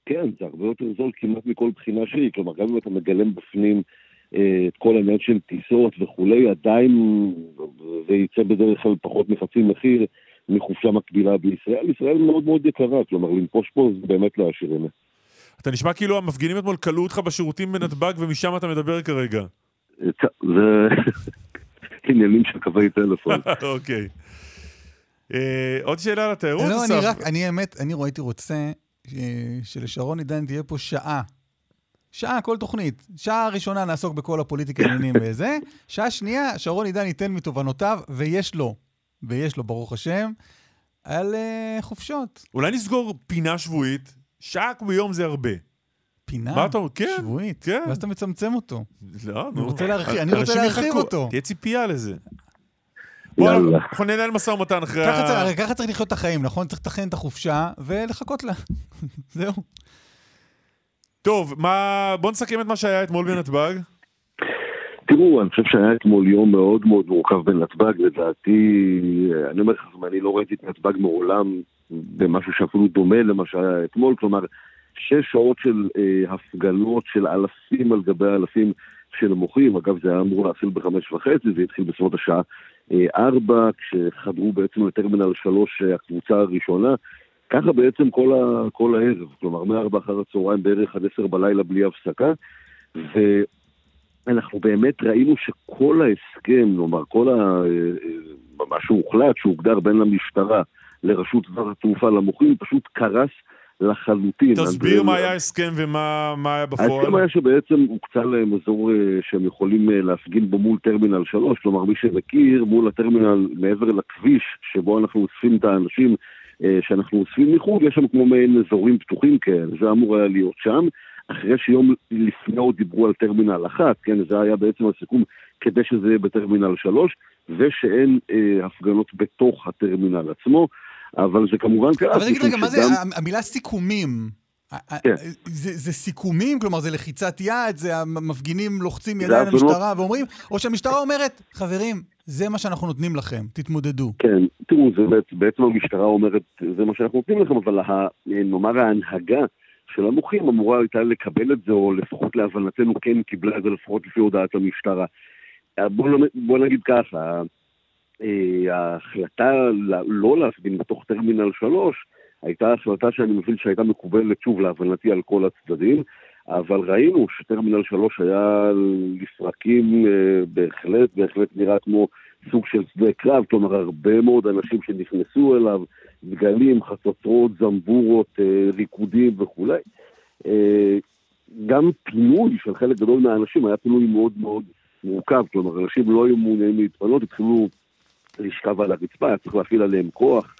Speaker 9: כן, זה הרבה יותר זול כמעט מכל בחינה שהיא. כלומר, גם אם אתה מגלם בפנים אה, את כל העניין של טיסות וכולי, עדיין זה יצא בדרך כלל פחות מחצי מחיר מחופשה מקבילה בישראל. ישראל מאוד מאוד יקרה, כלומר, לנפוש פה זה באמת לא לעשירים.
Speaker 2: אתה נשמע כאילו המפגינים אתמול כלאו אותך בשירותים בנתב"ג ומשם אתה מדבר כרגע.
Speaker 9: זה עניינים של קווי טלפון.
Speaker 2: אוקיי. אה, עוד שאלה על התיירות,
Speaker 1: לא, אני
Speaker 2: אסף?
Speaker 1: רק, אני האמת, אני הייתי רוצה אה, שלשרון עידן תהיה פה שעה. שעה, כל תוכנית. שעה ראשונה נעסוק בכל הפוליטיקה העניינים וזה, שעה שנייה, שרון עידן ייתן מתובנותיו, ויש לו, ויש לו, ברוך השם, על אה, חופשות.
Speaker 2: אולי נסגור פינה שבועית, שעה ביום זה הרבה.
Speaker 1: פינה
Speaker 2: מה אתה אומר? כן,
Speaker 1: שבועית,
Speaker 2: כן.
Speaker 1: ואז אתה מצמצם אותו.
Speaker 2: לא,
Speaker 1: אני
Speaker 2: נו.
Speaker 1: רוצה להרחיב- אני רוצה להרחיב. אותו.
Speaker 2: תהיה ציפייה לזה. בוא,
Speaker 9: יאללה.
Speaker 2: אנחנו ננהל משא ומתן אחרי ה...
Speaker 1: הרי ככה צריך לחיות את החיים, נכון? צריך לתכנן את החופשה ולחכות לה. זהו.
Speaker 2: טוב, מה... בוא נסכם את מה שהיה אתמול בנתב"ג.
Speaker 9: תראו, אני חושב שהיה אתמול יום מאוד מאוד מורכב בנתב"ג, לדעתי, אני אומר לך, אני לא ראיתי את נתב"ג מעולם במשהו שאפילו דומה למה שהיה אתמול, כלומר, שש שעות של אה, הפגנות של אלפים על גבי אלפים של מוחים, אגב זה היה אמור להתחיל בחמש וחצי, זה התחיל בסביבות השעה ארבע, כשחדרו בעצם לטרמינל שלוש אה, הקבוצה הראשונה, ככה בעצם כל, ה, כל הערב, כלומר מארבע אחר הצהריים בערך עד עשר בלילה בלי הפסקה, ו... אנחנו באמת ראינו שכל ההסכם, כלומר כל ה... אה, מה שהוחלט, שהוגדר בין המשטרה לרשות שדות התעופה למוחים, פשוט קרס לחלוטין.
Speaker 2: תסביר מה היה ההסכם ומה מה היה
Speaker 9: ההסכם
Speaker 2: בפועל.
Speaker 9: היה שבעצם הוקצה להם אזור אה, שהם יכולים אה, להפגין בו מול טרמינל 3, כלומר מי שמכיר, מול הטרמינל מעבר לכביש שבו אנחנו אוספים את האנשים אה, שאנחנו אוספים מחו"ל, יש שם כמו מעין אזורים פתוחים כאלה, זה אמור היה להיות שם. אחרי שיום לפני עוד דיברו על טרמינל אחת, כן, זה היה בעצם הסיכום כדי שזה יהיה בטרמינל 3, ושאין אה, הפגנות בתוך הטרמינל עצמו, אבל זה כמובן קרה.
Speaker 1: אבל תגיד רגע, מה זה המילה סיכומים? כן. זה, זה סיכומים? כלומר, זה לחיצת יד? זה המפגינים לוחצים ידיים למשטרה ואומרים? או שהמשטרה אומרת, חברים, זה מה שאנחנו נותנים לכם, תתמודדו.
Speaker 9: כן, תראו, זה בעצ- בעצם המשטרה אומרת, זה מה שאנחנו נותנים לכם, אבל נאמר ההנהגה של המוחים אמורה הייתה לקבל את זה, או לפחות להבנתנו כן קיבלה את זה לפחות לפי הודעת המשטרה. בוא, נ- בוא נגיד ככה, ההחלטה ל- לא להפגין בתוך טרמינל 3 הייתה החלטה שאני מבין שהייתה מקובלת, שוב, להבנתי על כל הצדדים, אבל ראינו שטרמינל 3 היה לפרקים אה, בהחלט, בהחלט נראה כמו סוג של שדה קרב, כלומר הרבה מאוד אנשים שנכנסו אליו, דגלים, חצוצרות, זמבורות, אה, ריקודים וכולי. אה, גם פינוי של חלק גדול מהאנשים היה פינוי מאוד מאוד מורכב, כלומר אנשים לא היו מעוניינים להתפנות, התחילו לשכב על הרצפה, היה צריך להפעיל עליהם כוח,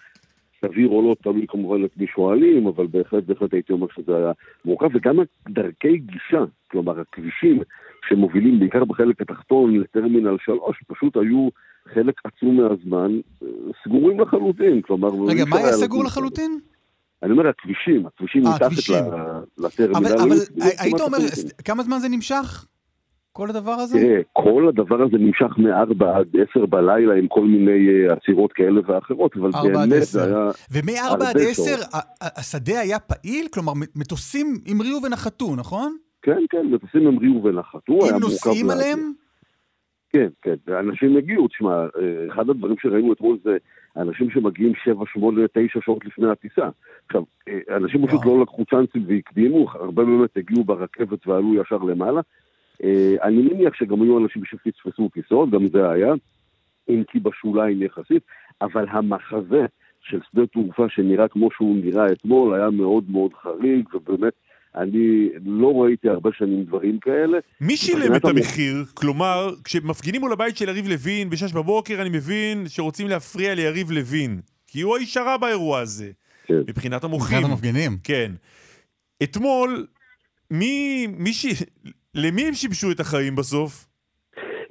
Speaker 9: סביר או לא, תלוי כמובן את מי שואלים, אבל בהחלט, בהחלט הייתי אומר שזה היה מורכב, וגם דרכי גישה, כלומר הכבישים שמובילים בעיקר בחלק התחתון לטרמינל 3, פשוט היו חלק עצום מהזמן אה, סגורים לחלוטין, כלומר...
Speaker 1: רגע,
Speaker 9: אי
Speaker 1: מה היה. סגור לחלוטין?
Speaker 9: אני אומר, הכבישים, הכבישים
Speaker 1: אה,
Speaker 9: מתחת לטרמינל.
Speaker 1: אבל, אבל
Speaker 9: סגורים
Speaker 1: היית אומר,
Speaker 9: לחלוטין.
Speaker 1: כמה זמן זה נמשך? כל הדבר הזה?
Speaker 9: תראה, כל הדבר הזה נמשך מ-4 עד 10 בלילה עם כל מיני אה, עצירות כאלה ואחרות, אבל באמת. זה היה...
Speaker 1: ומ-4 עד
Speaker 9: הרבה
Speaker 1: 10
Speaker 9: שעות.
Speaker 1: ה- ה- השדה היה פעיל? כלומר, מטוסים המריאו ונחתו, נכון?
Speaker 9: כן, כן, מטוסים המריאו ונחתו,
Speaker 1: עם
Speaker 9: מורכב
Speaker 1: נוסעים. עליהם?
Speaker 9: כן, כן, ואנשים הגיעו, תשמע, אה, אחד הדברים שראינו אתמול זה אנשים שמגיעים 7, 8, 9 שעות לפני הטיסה. עכשיו, אה, אנשים פשוט לא לקחו צ'אנסים והקדימו, הרבה באמת הגיעו ברכבת ועלו ישר למעלה. אה, אני מניח שגם היו אנשים שפספסו טיסות, גם זה היה, אם כי בשוליים יחסית, אבל המחזה של שדה תעופה שנראה כמו שהוא נראה אתמול היה מאוד מאוד חריג, ובאמת, אני לא ראיתי הרבה שנים דברים כאלה.
Speaker 2: מי שילם את המחיר? כלומר, כשמפגינים מול הבית של יריב לוין ב-6 בבוקר, אני מבין שרוצים להפריע ליריב לוין. כי הוא האיש הרע באירוע הזה.
Speaker 9: כן.
Speaker 2: מבחינת המוחים.
Speaker 1: מבחינת המפגינים.
Speaker 2: כן. אתמול, מי, מי ש... למי הם שיבשו את החיים בסוף?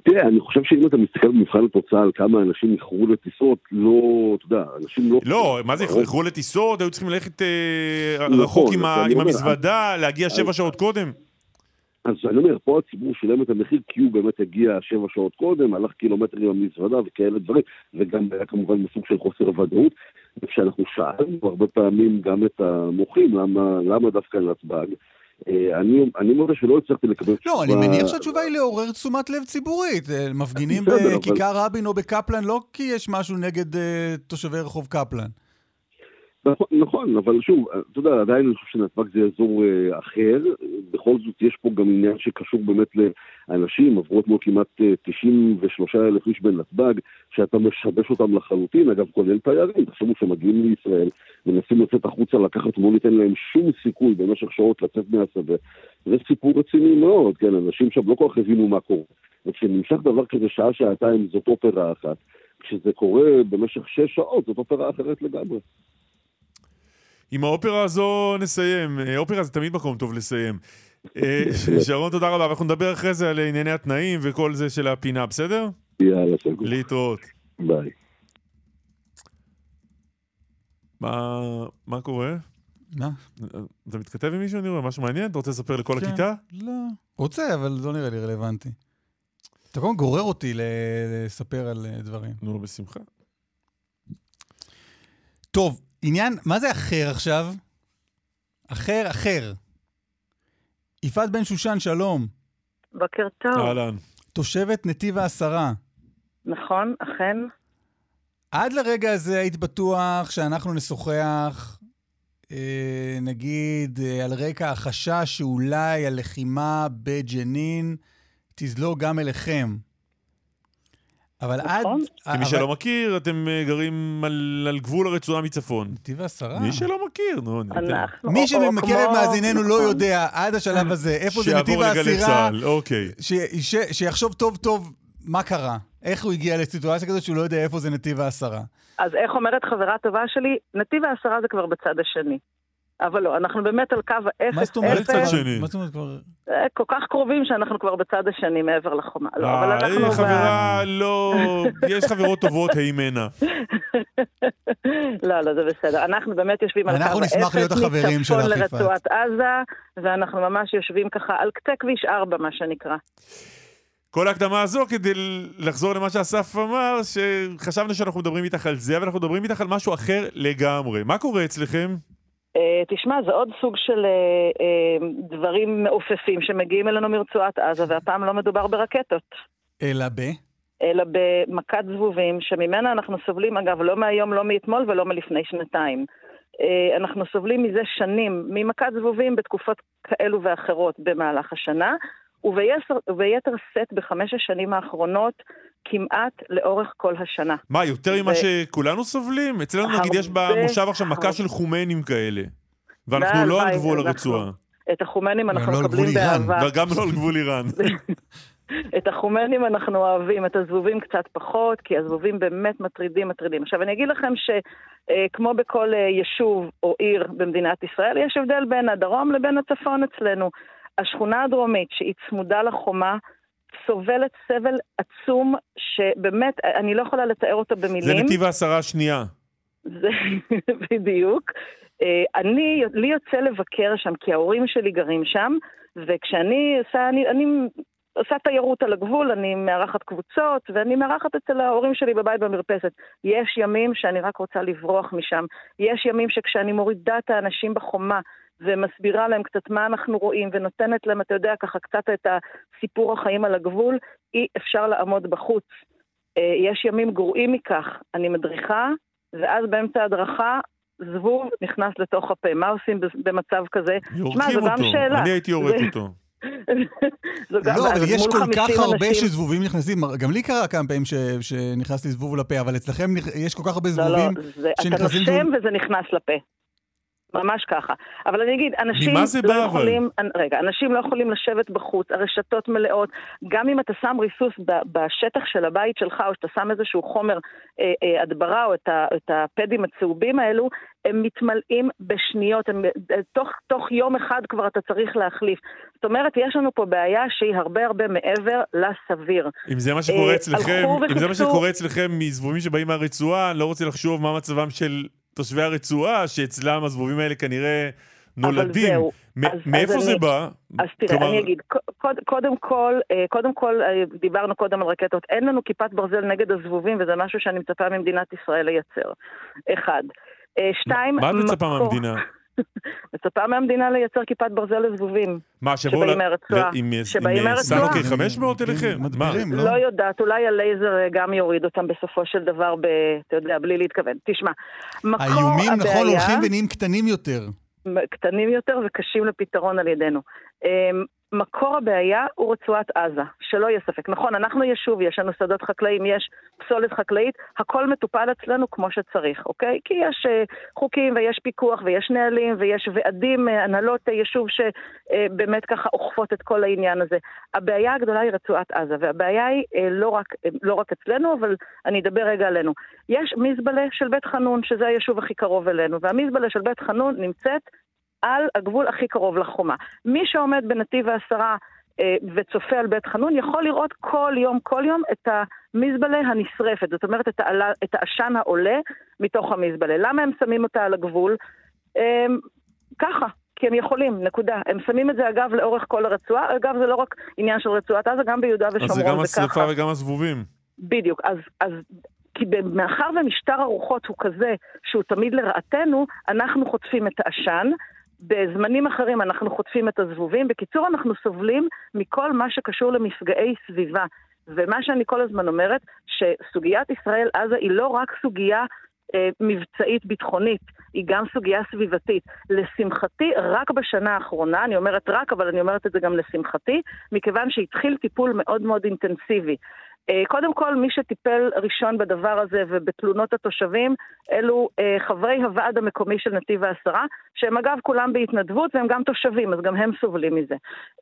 Speaker 9: תראה, אני חושב שאם אתה מסתכל במבחן התוצאה על כמה אנשים איחרו לטיסות, לא, אתה יודע, אנשים לא...
Speaker 2: לא, מה זה, איחרו לטיסות, היו צריכים ללכת אה,
Speaker 9: נכון,
Speaker 2: רחוק עם, המזוודה, להגיע שבע שעות קודם?
Speaker 9: אז אני אומר, פה הציבור שילם את המחיר כי הוא באמת הגיע שבע שעות קודם, הלך קילומטר עם המזוודה וכאלה דברים, וגם היה כמובן בסוג של חוסר ודאות. וכשאנחנו שאלנו הרבה פעמים גם את המוחים, למה, למה דווקא נתב"ג, אני, אני מודה שלא הצלחתי לקבל
Speaker 1: לא, אני
Speaker 9: תשובה-
Speaker 1: מניח שהתשובה היא לעורר תשומת לב ציבורית. אה, מפגינים בכיכר רבין או בקפלן לא כי יש משהו נגד אה, תושבי רחוב קפלן.
Speaker 9: נכון, נכון, אבל שוב, אתה יודע, עדיין אני חושב שנתב"ג זה אזור אה, אחר, בכל זאת יש פה גם עניין שקשור באמת לאנשים, עברו אתמול כמעט אה, 93 אלף איש בנתב"ג, שאתה משבש אותם לחלוטין, אגב, כולל תיירים, תחשבו שמגיעים לישראל, מנסים לצאת החוצה לקחת, לא ניתן להם שום סיכוי במשך שעות לצאת מהשדה, זה סיפור רציני מאוד, כן, אנשים שם לא כל כך הבינו מה קורה, וכשנמשך דבר כזה שעה, שעתיים, זאת אופרה אחת, כשזה קורה במשך שש שעות, זאת אופרה אחרת לגמרי.
Speaker 2: עם האופרה הזו נסיים. אה, אופרה זה תמיד מקום טוב לסיים. אה, שרון, תודה רבה. אנחנו נדבר אחרי זה על ענייני התנאים וכל זה של הפינה, בסדר?
Speaker 9: יאללה, סגור.
Speaker 2: להתראות.
Speaker 9: ביי.
Speaker 2: מה, מה קורה?
Speaker 1: מה?
Speaker 2: אתה מתכתב עם מישהו? אני רואה משהו מעניין? אתה רוצה לספר לכל
Speaker 1: כן.
Speaker 2: הכיתה?
Speaker 1: לא. רוצה, אבל לא נראה לי רלוונטי. אתה כל הזמן גורר אותי לספר על אה, דברים.
Speaker 2: נו, בשמחה.
Speaker 1: טוב, עניין, מה זה אחר עכשיו? אחר, אחר. יפעת בן שושן, שלום.
Speaker 10: בוקר טוב.
Speaker 2: אהלן.
Speaker 1: תושבת נתיב העשרה.
Speaker 10: נכון, אכן.
Speaker 1: עד לרגע הזה היית בטוח שאנחנו נשוחח, אה, נגיד, אה, על רקע החשש שאולי הלחימה בג'נין תזלוג גם אליכם. אבל עד...
Speaker 10: נכון.
Speaker 2: כמי
Speaker 1: אבל-
Speaker 2: שלא מכיר, אתם אה, גרים על, על גבול הרצועה מצפון.
Speaker 1: נתיב העשרה.
Speaker 2: מי שלא מכיר, נו, אני יודע.
Speaker 10: אנחנו...
Speaker 1: מי שמקרב
Speaker 10: כמו-
Speaker 1: מאזיננו לא. יודע עד השלב הזה איפה זה נתיב
Speaker 2: שיעבור לגלי
Speaker 1: העשירה,
Speaker 2: צה"ל, אוקיי.
Speaker 1: ש- ש- שיחשוב טוב טוב מה קרה. איך הוא הגיע לסיטואציה כזאת שהוא לא יודע איפה זה נתיב העשרה.
Speaker 10: אז איך אומרת חברה טובה שלי? נתיב העשרה זה כבר בצד השני. אבל לא, אנחנו באמת על קו האפס.
Speaker 1: מה זאת אומרת?
Speaker 2: צד שני?
Speaker 1: מה זאת אומרת כבר...
Speaker 10: אה, כל כך קרובים שאנחנו כבר בצד השני מעבר לחומה. לא, אבל
Speaker 2: אה,
Speaker 10: אנחנו...
Speaker 2: אה, חברה, לא... יש חברות טובות, הימנה.
Speaker 10: לא, לא, זה בסדר. אנחנו באמת יושבים על קו
Speaker 1: אנחנו נשמח להיות
Speaker 10: האפס,
Speaker 1: החברים
Speaker 10: מצפון
Speaker 1: שלך, יפעת.
Speaker 10: לרצועת עזה, ואנחנו ממש יושבים ככה על קצה כביש 4, מה שנקרא.
Speaker 2: כל ההקדמה הזו כדי לחזור למה שאסף אמר, שחשבנו שאנחנו מדברים איתך על זה, אבל אנחנו מדברים איתך על משהו אחר לגמרי. מה קורה אצלכם?
Speaker 10: אה, תשמע, זה עוד סוג של אה, אה, דברים מעופפים שמגיעים אלינו מרצועת עזה, והפעם לא מדובר ברקטות.
Speaker 1: אלא ב...
Speaker 10: אלא במכת זבובים, שממנה אנחנו סובלים, אגב, לא מהיום, לא מאתמול ולא מלפני שנתיים. אנחנו סובלים מזה שנים ממכת זבובים בתקופות כאלו ואחרות במהלך השנה, וביתר, וביתר שאת בחמש השנים האחרונות כמעט לאורך כל השנה.
Speaker 2: מה, יותר ממה שכולנו סובלים? אצלנו נגיד יש במושב עכשיו מכה. של חומנים כאלה. ואנחנו לא על גבול הרצועה.
Speaker 10: את החומנים אנחנו
Speaker 1: לא
Speaker 10: מקבלים. באהבה.
Speaker 2: וגם לא על גבול איראן.
Speaker 10: את החומנים אנחנו אוהבים, את הזבובים קצת פחות, כי הזבובים באמת מטרידים, מטרידים. עכשיו, אני אגיד לכם שכמו בכל אה, יישוב או עיר במדינת ישראל, יש הבדל בין הדרום לבין הצפון אצלנו. השכונה הדרומית, שהיא צמודה לחומה, סובלת סבל עצום, שבאמת, אני לא יכולה לתאר אותו במילים.
Speaker 2: זה נתיב העשרה השנייה.
Speaker 10: זה בדיוק. אה, אני, לי יוצא לבקר שם, כי ההורים שלי גרים שם, וכשאני עושה, אני, אני עושה תיירות על הגבול, אני מארחת קבוצות, ואני מארחת אצל ההורים שלי בבית במרפסת. יש ימים שאני רק רוצה לברוח משם. יש ימים שכשאני מורידה את האנשים בחומה, ומסבירה להם קצת מה אנחנו רואים, ונותנת להם, אתה יודע, ככה קצת את הסיפור החיים על הגבול, אי אפשר לעמוד בחוץ. אה, יש ימים גרועים מכך. אני מדריכה, ואז באמצע ההדרכה, זבוב נכנס לתוך הפה. מה עושים במצב כזה?
Speaker 2: יורקים אותו.
Speaker 10: שאלה.
Speaker 2: אני הייתי יורק
Speaker 10: זה-
Speaker 2: אותו.
Speaker 1: לא, אבל יש כל
Speaker 10: 50
Speaker 1: כך הרבה שזבובים נכנסים, גם לי קרה כמה פעמים ש- שנכנס לי זבוב לפה, אבל אצלכם יש כל כך הרבה
Speaker 10: לא, לא,
Speaker 1: זבובים
Speaker 10: זה, אתה
Speaker 1: שנכנסים
Speaker 10: נושם. וזה נכנס לפה. ממש ככה. אבל אני אגיד, אנשים
Speaker 2: ממה זה
Speaker 10: לא
Speaker 2: בא, אבל?
Speaker 10: יכולים, רגע, אנשים לא יכולים לשבת בחוץ, הרשתות מלאות, גם אם אתה שם ריסוס ב- בשטח של הבית שלך, או שאתה שם איזשהו חומר אה, אה, הדברה, או את, ה, את הפדים הצהובים האלו, הם מתמלאים בשניות, הם, אה, תוך, תוך יום אחד כבר אתה צריך להחליף. זאת אומרת, יש לנו פה בעיה שהיא הרבה הרבה מעבר לסביר.
Speaker 2: אם זה מה שקורה
Speaker 10: אה,
Speaker 2: אצלכם, אם זה מה
Speaker 10: וחיפשו-
Speaker 2: שקורה אצלכם מזבובים שבאים מהרצועה, אני לא רוצה לחשוב מה מצבם של תושבי הרצועה, שאצלם הזבובים האלה כנראה נולדים.
Speaker 10: זהו.
Speaker 2: מ-
Speaker 10: אז-
Speaker 2: מאיפה
Speaker 10: אז
Speaker 2: זה
Speaker 10: אני-
Speaker 2: בא?
Speaker 10: אז תראה,
Speaker 2: כלומר-
Speaker 10: אני אגיד, קוד, קודם כל, אה, קודם כל, אה, דיברנו קודם על רקטות, אין לנו כיפת ברזל נגד הזבובים, וזה משהו שאני מצפה ממדינת ישראל לייצר. אחד. אה, שתיים,
Speaker 2: מה את מצפה מהמדינה?
Speaker 10: מצפה מהמדינה לייצר כיפת ברזל לזבובים.
Speaker 2: מה, שיבואו
Speaker 10: שבאים
Speaker 2: ל- עם- עם
Speaker 10: שבאים מהרצועה.
Speaker 2: סאנוקי 500 אליכם? מה?
Speaker 1: מדבירים,
Speaker 10: לא יודעת, אולי הלייזר אה, גם יוריד אותם בסופו של דבר, ב, אתה יודע, בלי להתכוון. תשמע, מקור
Speaker 1: האיומים, נכון,
Speaker 10: הבעיה-
Speaker 1: הולכים ונהיים קטנים יותר.
Speaker 10: קטנים יותר וקשים לפתרון על ידינו. מקור הבעיה הוא רצועת עזה, שלא יהיה ספק. נכון, אנחנו יישוב, יש לנו שדות חקלאיים, יש פסולת חקלאית, הכל מטופל אצלנו כמו שצריך, אוקיי? כי יש אה, חוקים ויש פיקוח ויש נהלים ויש ועדים, אה, הנהלות אה, יישוב שבאמת ככה אוכפות את כל העניין הזה. הבעיה הגדולה היא רצועת עזה, והבעיה היא אה, לא רק, אה, לא רק אצלנו, אבל אני אדבר רגע עלינו. יש מזבלה של בית חנון, שזה היישוב הכי קרוב אלינו, והמזבלה של בית חנון נמצאת על הגבול הכי קרוב לחומה. מי שעומד בנתיב העשרה אה, וצופה על בית חנון יכול לראות כל יום, כל יום את המזבלה הנשרפת, זאת אומרת את, העלה, את העשן העולה מתוך המזבלה. למה הם שמים אותה על הגבול? אה, ככה. כי הם יכולים, נקודה. הם שמים את זה אגב לאורך כל הרצועה, אגב זה לא רק עניין של רצועת עזה, גם ביהודה
Speaker 2: אז זה
Speaker 10: ושומרון
Speaker 2: גם
Speaker 10: זה ככה.
Speaker 2: השרפה וגם הזבובים.
Speaker 10: בדיוק, אז, אז כי מאחר ומשטר הרוחות הוא כזה שהוא תמיד לרעתנו, אנחנו חוטפים את העשן, בזמנים אחרים אנחנו חוטפים את הזבובים. בקיצור, אנחנו סובלים מכל מה שקשור למפגעי סביבה. ומה שאני כל הזמן אומרת, שסוגיית ישראל-עזה היא לא רק סוגיה אה, מבצעית ביטחונית, היא גם סוגיה סביבתית. לשמחתי, רק בשנה האחרונה, אני אומרת רק, אבל אני אומרת את זה גם לשמחתי, מכיוון שהתחיל טיפול מאוד מאוד אינטנסיבי. אה, קודם כל, מי שטיפל ראשון בדבר הזה ובתלונות התושבים, אלו אה, חברי הוועד המקומי של נתיב העשרה, שהם אגב כולם בהתנדבות והם גם תושבים, אז גם הם סובלים מזה.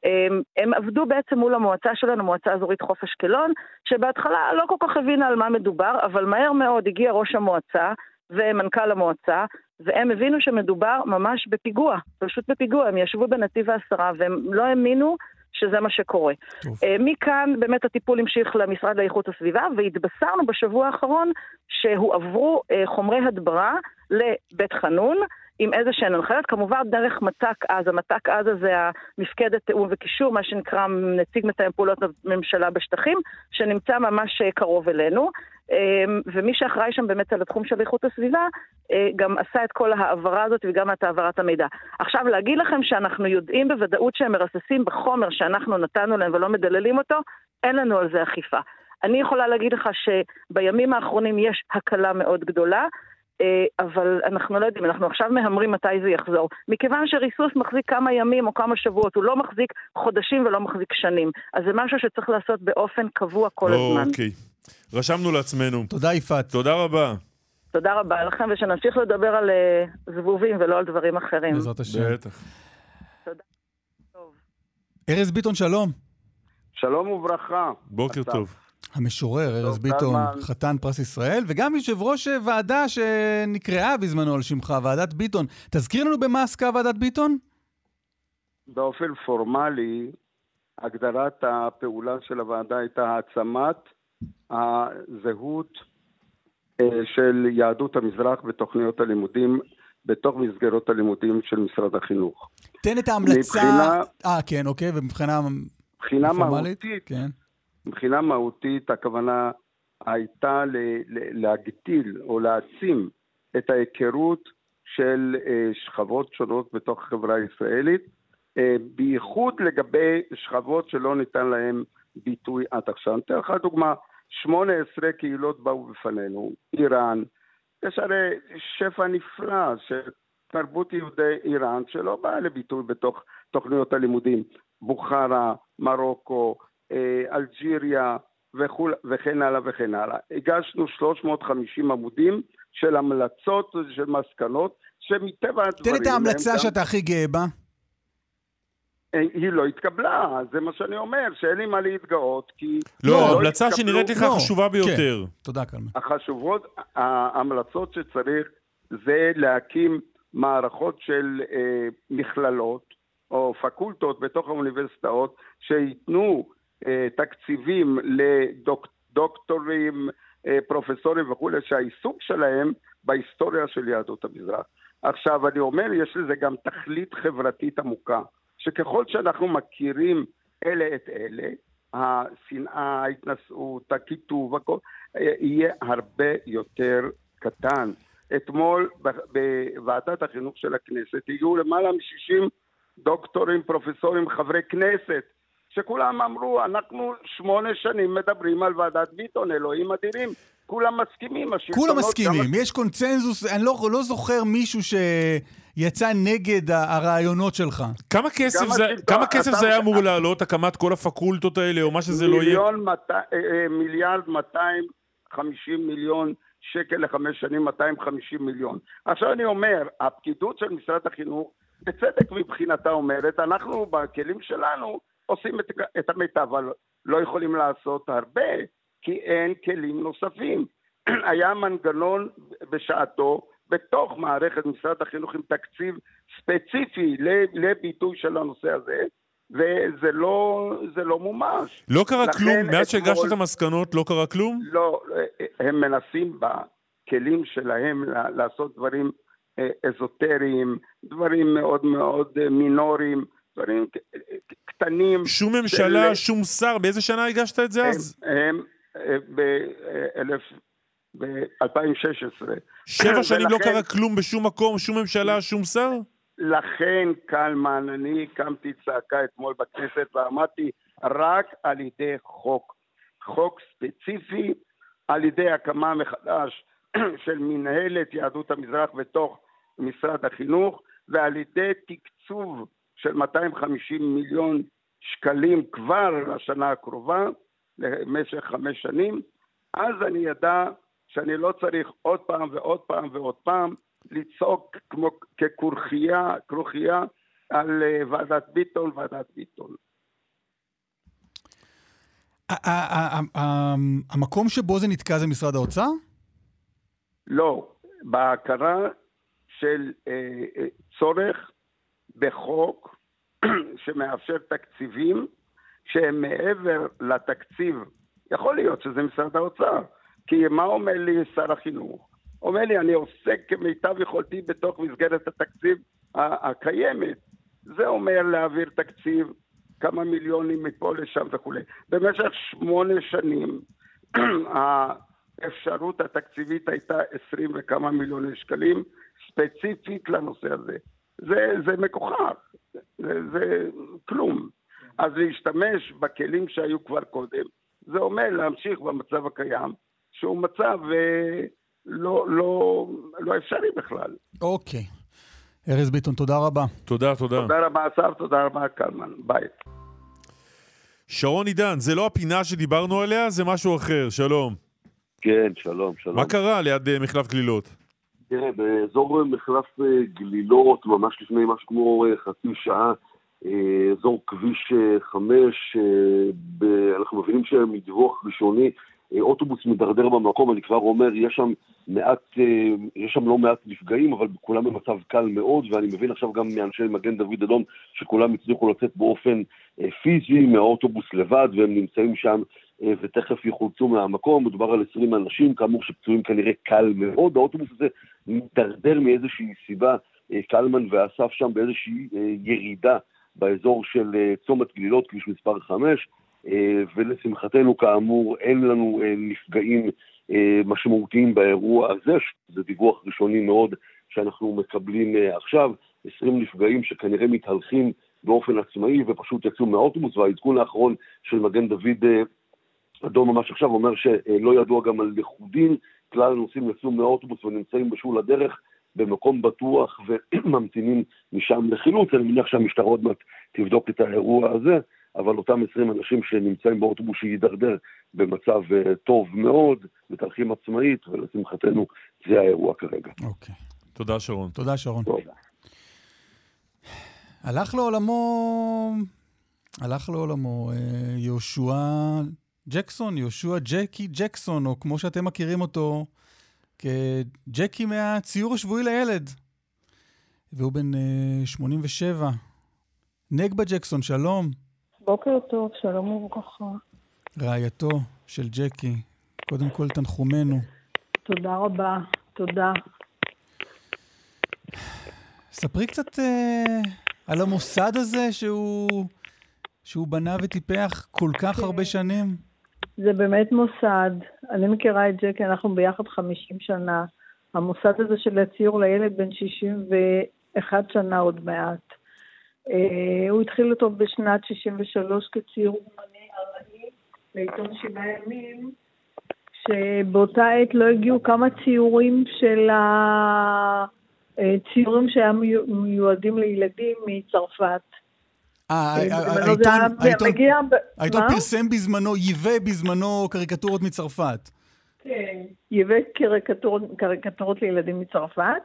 Speaker 10: אה, הם עבדו בעצם מול המועצה שלנו, מועצה אזורית חוף אשקלון, שבהתחלה לא כל כך הבינה על מה מדובר, אבל מהר מאוד הגיע ראש המועצה ומנכ"ל המועצה, והם הבינו שמדובר ממש בפיגוע, פשוט בפיגוע. הם ישבו בנתיב העשרה והם לא האמינו שזה מה שקורה.
Speaker 1: טוב.
Speaker 10: אה, מכאן באמת הטיפול המשיך למשרד לאיכות הסביבה, והתבשרנו בשבוע האחרון שהועברו אה, חומרי הדברה לבית חנון. עם איזה שהן הנחיות, כמובן דרך מת"ק עזה. מת"ק עזה זה המפקדת תיאום וקישור, מה שנקרא נציג מתאם פעולות הממשלה בשטחים, שנמצא ממש אה, קרוב אלינו. אה, ומי שאחראי שם באמת על התחום של איכות הסביבה, אה, גם עשה את כל ההעברה הזאת וגם את העברת המידע. עכשיו, להגיד לכם שאנחנו יודעים בוודאות שהם מרססים בחומר שאנחנו נתנו להם ולא מדללים אותו, אין לנו על זה אכיפה. אני יכולה להגיד לך שבימים האחרונים יש הקלה מאוד גדולה. אה, אבל אנחנו לא יודעים, אנחנו עכשיו מהמרים מתי זה יחזור. מכיוון שריסוס מחזיק כמה ימים או כמה שבועות, הוא לא מחזיק חודשים ולא מחזיק שנים. אז זה משהו שצריך לעשות באופן קבוע כל הזמן.
Speaker 2: אוקיי. רשמנו לעצמנו.
Speaker 1: תודה, יפעת.
Speaker 2: תודה רבה.
Speaker 10: תודה רבה לכם, ושנמשיך לדבר על אה, זבובים ולא על דברים אחרים.
Speaker 1: בעזרת השם.
Speaker 2: בטח.
Speaker 1: ארז ביטון, שלום.
Speaker 11: שלום וברכה.
Speaker 2: בוקר. טוב.
Speaker 1: המשורר ארז ביטון. חתן פרס ישראל, וגם יושב ראש ועדה שנקראה בזמנו על שמך, ועדת ביטון. תזכיר לנו במה עסקה ועדת ביטון?
Speaker 11: באופן פורמלי, הגדרת הפעולה של הוועדה הייתה העצמת הזהות אה, של יהדות המזרח בתוכניות הלימודים, בתוך מסגרות הלימודים של משרד החינוך.
Speaker 1: תן את ההמלצה...
Speaker 11: מבחינה-
Speaker 1: אה, כן, אוקיי, ומבחינה
Speaker 11: מבחינה
Speaker 1: פורמלית?
Speaker 11: מהותית,
Speaker 1: כן.
Speaker 11: מבחינה מהותית הכוונה הייתה להגדיל או להעצים את ההיכרות של אה, שכבות שונות בתוך החברה הישראלית, אה, בייחוד לגבי שכבות שלא ניתן להן ביטוי עד עכשיו. אני אתן לך דוגמה, 18 קהילות באו בפנינו, איראן, יש הרי שפע נפלא של תרבות יהודי איראן שלא באה לביטוי בתוך תוכניות הלימודים, בוכרה, מרוקו, אלג'יריה וכול, וכן הלאה וכן הלאה. הגשנו 350 עמודים של המלצות ושל מסקנות, שמטבע הדברים...
Speaker 1: תן את ההמלצה
Speaker 11: גם-
Speaker 1: שאתה הכי גאה בה.
Speaker 11: אה, היא לא התקבלה, זה מה שאני אומר, שאין לי מה להתגאות, כי...
Speaker 2: לא, ההמלצה
Speaker 11: התקבלו-
Speaker 2: שנראית לך
Speaker 1: לא,
Speaker 2: חשובה ביותר.
Speaker 1: כן. תודה, קלמן.
Speaker 11: החשובות, ההמלצות שצריך זה להקים מערכות של אה, מכללות או פקולטות בתוך האוניברסיטאות שייתנו אה, תקציבים לדוקטורים, אה, פרופסורים וכולי, שהעיסוק שלהם בהיסטוריה של יהדות המזרח. עכשיו, אני אומר, יש לזה גם תכלית חברתית עמוקה, שככל שאנחנו מכירים אלה את אלה, השנאה, ההתנשאות, הקיטוב, הכל, אה, יהיה הרבה יותר קטן. אתמול בוועדת החינוך של הכנסת הגיעו למעלה מ-60 דוקטורים, פרופסורים, חברי כנסת, שכולם אמרו, אנחנו שמונה שנים מדברים על ועדת ביטון, אלוהים אדירים. כולם מסכימים, השלטונות...
Speaker 1: כולם מסכימים,
Speaker 11: גם-
Speaker 1: יש קונצנזוס, אני לא, לא זוכר מישהו שיצא נגד הרעיונות שלך.
Speaker 2: כמה כסף זה-
Speaker 11: השלטון-
Speaker 2: כמה כסף
Speaker 11: אתה-
Speaker 2: זה היה אמור לעלות, הקמת כל הפקולטות האלה, או מה שזה לא יהיה?
Speaker 11: מאתיים- אה, אה, מיליארד 250 מיליון שקל לחמש שנים, 250 מיליון. עכשיו אני אומר, הפקידות של משרד החינוך, בצדק מבחינתה אומרת, אנחנו בכלים שלנו עושים את, את המיטב, אבל לא יכולים לעשות הרבה, כי אין כלים נוספים. היה מנגנון בשעתו בתוך מערכת משרד החינוך עם תקציב ספציפי לביטוי של הנושא הזה, וזה לא, לא מומש.
Speaker 2: לא קרה כלום? מאז שהגשת את המסקנות לא קרה כלום?
Speaker 11: לא, הם מנסים בכלים שלהם לעשות דברים אה, אזוטריים, דברים מאוד מאוד אה, מינוריים, דברים קטנים.
Speaker 2: שום ממשלה,
Speaker 11: של-
Speaker 2: שום שר, באיזה שנה הגשת את זה אז?
Speaker 11: הם ב-2016.
Speaker 2: שבע שנים לא קרה כלום בשום מקום, שום ממשלה, שום שר?
Speaker 11: לכן, קלמן, אני הקמתי צעקה אתמול בכנסת ואמרתי, רק על ידי חוק, חוק ספציפי, על ידי הקמה מחדש של מנהלת יהדות המזרח בתוך משרד החינוך, ועל ידי תקצוב של 250 מיליון שקלים כבר לשנה הקרובה, למשך חמש שנים, אז אני ידע שאני לא צריך עוד פעם ועוד פעם ועוד פעם לצעוק כמו ככרוכיה, כרוכיה על אה, ועדת ביטון, ועדת ביטון.
Speaker 1: המקום שבו זה נתקע זה משרד האוצר?
Speaker 11: לא, בהכרה של אה, אה, צורך בחוק שמאפשר תקציבים שהם מעבר לתקציב. יכול להיות שזה משרד האוצר, כי מה אומר לי שר החינוך? אומר לי, אני עוסק כמיטב יכולתי בתוך מסגרת התקציב הקיימת. זה אומר להעביר תקציב, כמה מיליונים מפה לשם וכולי. במשך שמונה שנים האפשרות התקציבית הייתה עשרים וכמה מיליוני שקלים ספציפית לנושא הזה. זה, זה מגוחך, זה, זה כלום. אז להשתמש בכלים שהיו כבר קודם, זה אומר להמשיך במצב הקיים, שהוא מצב אה, לא, לא, לא אפשרי בכלל.
Speaker 1: אוקיי. ארז ביטון, תודה רבה.
Speaker 2: תודה, תודה.
Speaker 11: תודה רבה, אסף, תודה רבה, קלמן. ביי.
Speaker 2: שרון עידן, זה לא הפינה שדיברנו עליה, זה משהו אחר, שלום.
Speaker 9: כן, שלום, שלום.
Speaker 2: מה קרה ליד אה, מחלף גלילות?
Speaker 9: תראה, באזור מחלף אה, גלילות, ממש לפני משהו כמו אה, חצי שעה, אזור כביש 5, אנחנו מבינים שמדיווח ראשוני, אוטובוס מידרדר במקום, אני כבר אומר, יש שם מעט, יש שם לא מעט נפגעים, אבל כולם במצב קל מאוד, ואני מבין עכשיו גם מאנשי מגן דוד אדום, שכולם הצליחו לצאת באופן פיזי מהאוטובוס לבד, והם נמצאים שם אה, ותכף יחולצו מהמקום, מדובר על 20 אנשים, כאמור שפצועים כנראה קל מאוד, האוטובוס הזה מתדרדר מאיזושהי סיבה, אה, קלמן ואסף שם באיזושהי אה, ירידה באזור של צומת גלילות, כביש מספר 5, ולשמחתנו כאמור אין לנו נפגעים משמעותיים באירוע הזה, זה דיווח ראשוני מאוד שאנחנו מקבלים עכשיו, 20 נפגעים שכנראה מתהלכים באופן עצמאי ופשוט יצאו מהאוטובוס, והעדכון האחרון של מגן דוד אדום ממש עכשיו אומר שלא ידוע גם על לכודים, כלל הנוסעים יצאו מהאוטובוס ונמצאים בשול הדרך במקום בטוח וממתינים משם לחילוץ. אני מניח שהמשטרה עוד מעט תבדוק את האירוע הזה, אבל אותם 20 אנשים שנמצאים באוטובוס שיידרדר במצב אה, טוב מאוד, מתהלכים עצמאית, ולשמחתנו זה האירוע כרגע.
Speaker 1: אוקיי.
Speaker 2: תודה שרון.
Speaker 1: תודה שרון.
Speaker 9: תודה.
Speaker 1: הלך לעולמו, הלך לעולמו אה, יהושע ג'קסון, יהושע ג'קי ג'קסון, או כמו שאתם מכירים אותו, כג'קי מהציור השבועי לילד. והוא בן uh, אה, 87. נגבה ג'קסון, שלום.
Speaker 12: בוקר טוב, שלום וברכה.
Speaker 1: רעייתו של ג'קי, קודם כל תנחומנו.
Speaker 12: תודה רבה, תודה.
Speaker 1: ספרי קצת uh, על המוסד הזה שהוא, שהוא בנה וטיפח כל כך כן. הרבה שנים.
Speaker 12: זה באמת מוסד. אני מכירה את כי אנחנו ביחד 50 שנה. המוסד הזה של הציור לילד בן 61 שנה עוד מעט. Uh, הוא התחיל אותו בשנת 63 כציור אומני ארעי לעיתון שבעה ימים, שבאותה עת לא הגיעו כמה ציורים של הציורים שהיו מיועדים לילדים מצרפת.
Speaker 1: אה, העיתון פרסם בזמנו, ייבא בזמנו קריקטורות מצרפת.
Speaker 12: כן, ייבא קריקטורות לילדים מצרפת,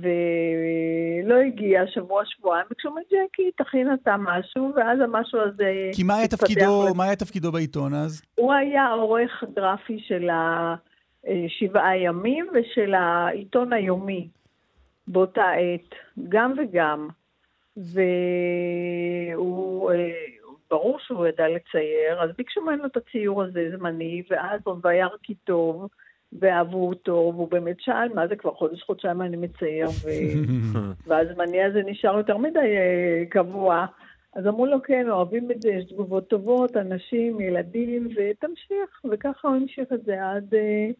Speaker 12: ולא הגיע שבוע, שבועיים, ביקשו מג'קי, תכין אתה משהו, ואז המשהו הזה...
Speaker 1: כי מה היה תפקידו, מה היה תפקידו בעיתון אז?
Speaker 12: הוא היה עורך גרפי של השבעה ימים ושל העיתון היומי באותה עת, גם וגם. והוא, אה, ברור שהוא ידע לצייר, אז ביקשו ממנו את הציור הזה זמני, ואז עוד וירא כי טוב, ואהבו אותו, והוא באמת שאל, מה זה כבר חודש, חודשיים אני מצייר, ו... והזמני הזה נשאר יותר מדי אה, קבוע. אז אמרו לו, כן, אוהבים את זה, יש תגובות טובות, אנשים, ילדים, ותמשיך, וככה הוא המשיך את זה עד uh,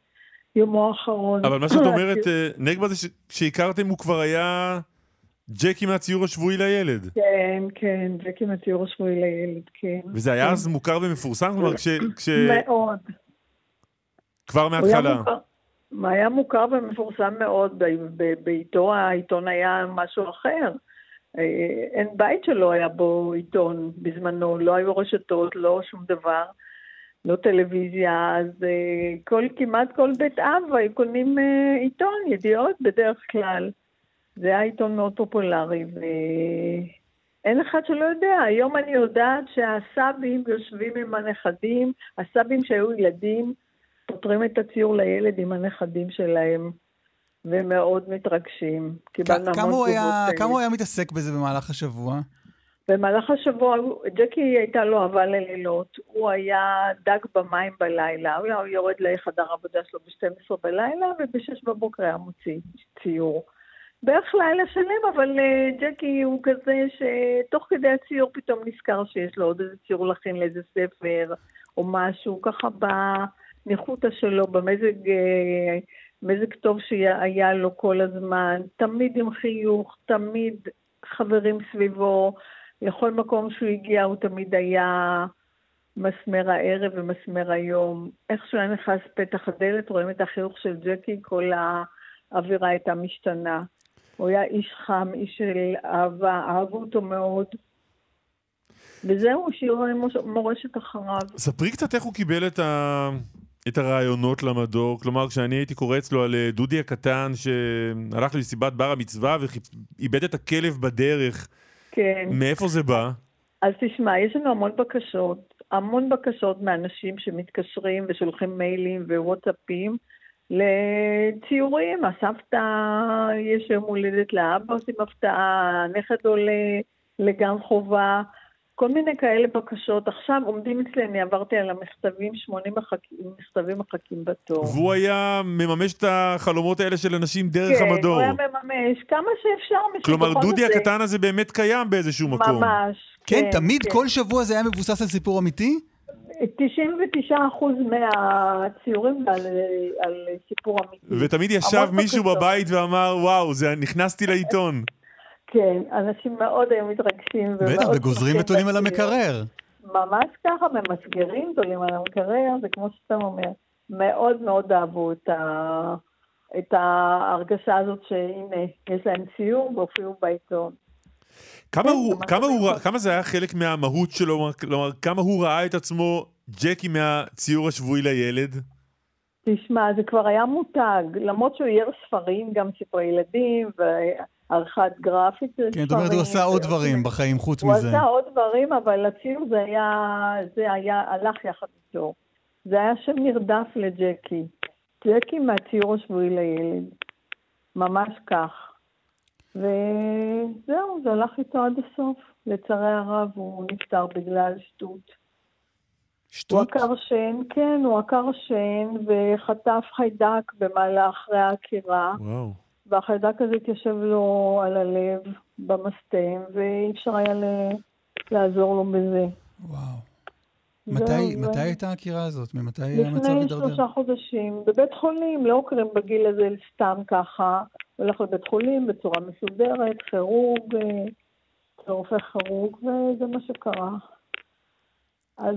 Speaker 12: יומו האחרון.
Speaker 2: אבל מה שאת אומרת, נגבה זה שהכרתם הוא כבר היה... ג'קי מהציור השבועי לילד.
Speaker 12: כן, כן, ג'קי מהציור השבועי לילד, כן.
Speaker 2: וזה היה אז מוכר ומפורסם? כלומר. כש...
Speaker 12: מאוד.
Speaker 2: כבר מההתחלה.
Speaker 12: היה, היה מוכר ומפורסם מאוד, בעיתו העיתון היה משהו אחר. אה, אין בית שלא היה בו עיתון בזמנו, לא היו רשתות, לא שום דבר, לא טלוויזיה, אז אה, כל, כמעט כל בית אב היו קונים אה, עיתון, ידיעות בדרך כלל. זה היה עיתון מאוד פופולרי, ואין אחד שלא יודע. היום אני יודעת שהסבים יושבים עם הנכדים, הסבים שהיו ילדים, פותרים את הציור לילד עם הנכדים שלהם, ומאוד מתרגשים.
Speaker 1: כמה הוא, היה, כמה הוא היה מתעסק בזה במהלך השבוע?
Speaker 12: במהלך השבוע, ג'קי הייתה לו אהבה ללילות, הוא היה דג במים בלילה, הוא היה יורד לחדר העבודה שלו ב-12 בלילה, וב-6 בבוקר היה מוציא ציור. בערך לילה שלם, אבל uh, ג'קי הוא כזה שתוך כדי הציור פתאום נזכר שיש לו עוד איזה ציור להכין לאיזה ספר או משהו, ככה בניחותא שלו, במזג uh, מזג טוב שהיה לו כל הזמן, תמיד עם חיוך, תמיד חברים סביבו, לכל מקום שהוא הגיע הוא תמיד היה מסמר הערב ומסמר היום. איך שהוא היה נכנס פתח הדלת, רואים את החיוך של ג'קי, כל האווירה הייתה משתנה. הוא היה איש חם, איש של אהבה, אהבו אותו מאוד. וזהו, השאיר מורשת אחריו.
Speaker 2: ספרי קצת איך הוא קיבל את, ה... את הרעיונות למדור. כלומר, כשאני הייתי קורא אצלו על אה, דודי הקטן שהלך למסיבת בר המצווה ואיבד את הכלב בדרך,
Speaker 12: כן.
Speaker 2: מאיפה זה בא?
Speaker 12: אז תשמע, יש לנו המון בקשות, המון בקשות מאנשים שמתקשרים ושולחים מיילים ווואטסאפים. לציורים, הסבתא, יש יום הולדת לאבא, עושים הפתעה, הנכד עולה לגן חובה, כל מיני כאלה בקשות. עכשיו עומדים אצלי, אני עברתי על המכתבים, 80 מחכים, מכתבים מחכים בתור.
Speaker 2: והוא היה מממש את החלומות האלה של אנשים דרך
Speaker 12: כן,
Speaker 2: המדור.
Speaker 12: כן, הוא היה מממש כמה שאפשר.
Speaker 2: כלומר, דודי
Speaker 12: הזה...
Speaker 2: הקטן הזה באמת קיים באיזשהו מקום.
Speaker 12: ממש.
Speaker 1: כן, כן תמיד כן. כל שבוע זה היה מבוסס על סיפור אמיתי?
Speaker 12: 99% מהציורים על, על סיפור אמיתי.
Speaker 2: ותמיד ישב מישהו בקשות. בבית ואמר, וואו, זה, נכנסתי לעיתון.
Speaker 12: כן, אנשים מאוד היו מתרגשים.
Speaker 1: בטח, וגוזרים נתונים על המקרר.
Speaker 12: ממש ככה, ממסגרים תולים על המקרר, זה כמו שאתה אומר. מאוד מאוד אהבו את, ה... את ההרגשה הזאת שהנה, יש להם ציור והופיעו בעיתון.
Speaker 2: כמה, הוא, כמה, הוא, כמה זה היה חלק מהמהות שלו, כלומר, כמה הוא ראה את עצמו ג'קי מהציור השבועי לילד?
Speaker 12: תשמע, זה כבר היה מותג, למרות שהוא אייר ספרים, גם ספרי ילדים ועריכת גרפית.
Speaker 1: כן, זאת אומרת, הוא עשה עוד דברים בחיים חוץ
Speaker 12: הוא
Speaker 1: מזה.
Speaker 12: הוא עשה עוד דברים, אבל הציור זה היה, זה היה, הלך יחד איתו. זה היה שם נרדף לג'קי. ג'קי מהציור השבועי לילד. ממש כך. וזהו, זה הלך איתו עד הסוף. לצערי הרב, הוא נפטר בגלל שטות.
Speaker 1: שטות?
Speaker 12: הוא עקר שן, כן, הוא עקר שן וחטף חיידק במעלה אחרי העקירה.
Speaker 2: וואו.
Speaker 12: והחיידק הזה התיישב לו על הלב במסתם, ואי אפשר היה ל... לעזור לו בזה.
Speaker 1: וואו. מתי, מתי הייתה העקירה הזאת? ממתי המצב הידרדר?
Speaker 12: לפני שלושה חודשים. בבית חולים, לא עוקרים בגיל הזה סתם ככה. הולך לבית חולים בצורה מסודרת, כירורג, כרופא כירורג, וזה מה שקרה. אז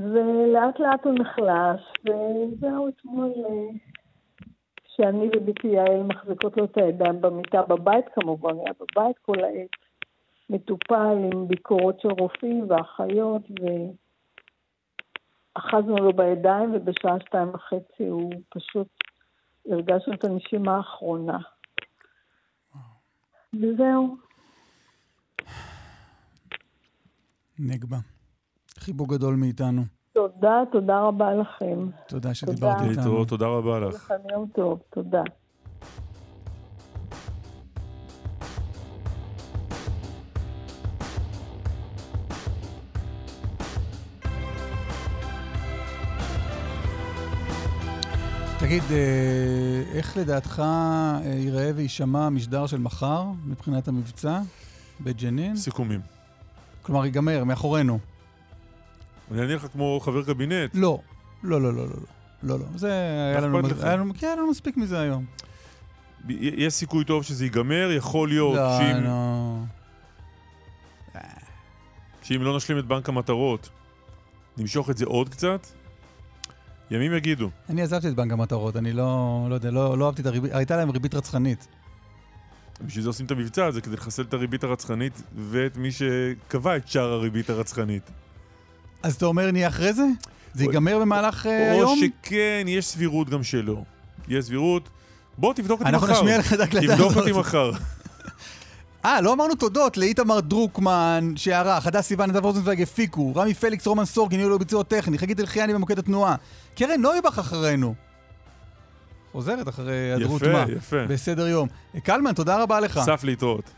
Speaker 12: לאט לאט הוא נחלש, וזהו אתמול שאני וביתי יעל מחזיקות לו את הידיים במיטה בבית כמובן, היה בבית כל העת, מטופל עם ביקורות של רופאים ואחיות, ואחזנו לו בידיים, ובשעה שתיים וחצי הוא פשוט, הרגשנו את הנשימה האחרונה. וזהו.
Speaker 1: נגבה. חיבוק גדול מאיתנו.
Speaker 12: תודה, תודה רבה לכם.
Speaker 1: תודה שדיברת איתנו.
Speaker 2: להתראות, תודה רבה לך.
Speaker 12: לכם יום טוב, תודה.
Speaker 1: תגיד, איך לדעתך ייראה ויישמע המשדר של מחר מבחינת המבצע בג'נין?
Speaker 2: סיכומים.
Speaker 1: כלומר, ייגמר, מאחורינו.
Speaker 2: אני אענה לך כמו חבר קבינט.
Speaker 1: לא, לא, לא, לא, לא. לא, לא. זה היה לנו, היה לנו, כן, היה לנו מספיק מזה היום.
Speaker 2: יש סיכוי טוב שזה ייגמר, יכול להיות
Speaker 1: לא,
Speaker 2: שאם...
Speaker 1: לא.
Speaker 2: שאם לא נשלים את בנק המטרות, נמשוך את זה עוד קצת, ימים יגידו.
Speaker 1: אני עזבתי את בנק המטרות, אני לא, לא יודע, לא, לא אהבתי את הריבית, הייתה להם ריבית רצחנית.
Speaker 2: בשביל זה עושים את המבצע הזה, כדי לחסל את הריבית הרצחנית ואת מי שקבע את שאר הריבית הרצחנית.
Speaker 1: אז אתה אומר נהיה אחרי זה? זה ייגמר במהלך
Speaker 2: או
Speaker 1: היום?
Speaker 2: או שכן, יש סבירות גם שלא. יש סבירות. בוא תבדוק אותי מחר.
Speaker 1: אנחנו נשמיע לך את ההקלטה הזאת.
Speaker 2: תבדוק אותי מחר.
Speaker 1: אה, לא אמרנו תודות לאיתמר דרוקמן שערך, הדס סיוון, נדב רוזנצוויג הפיקו, רמי פליקס, רומן סורקין, ניהול ביצוע טכני, חגית אלחיאני במוקד התנועה, קרן נויבך אחרינו. חוזרת אחרי היעדרות מה.
Speaker 2: יפה, יפה.
Speaker 1: בסדר יום. קלמן, תודה רבה לך.
Speaker 2: סף להתראות.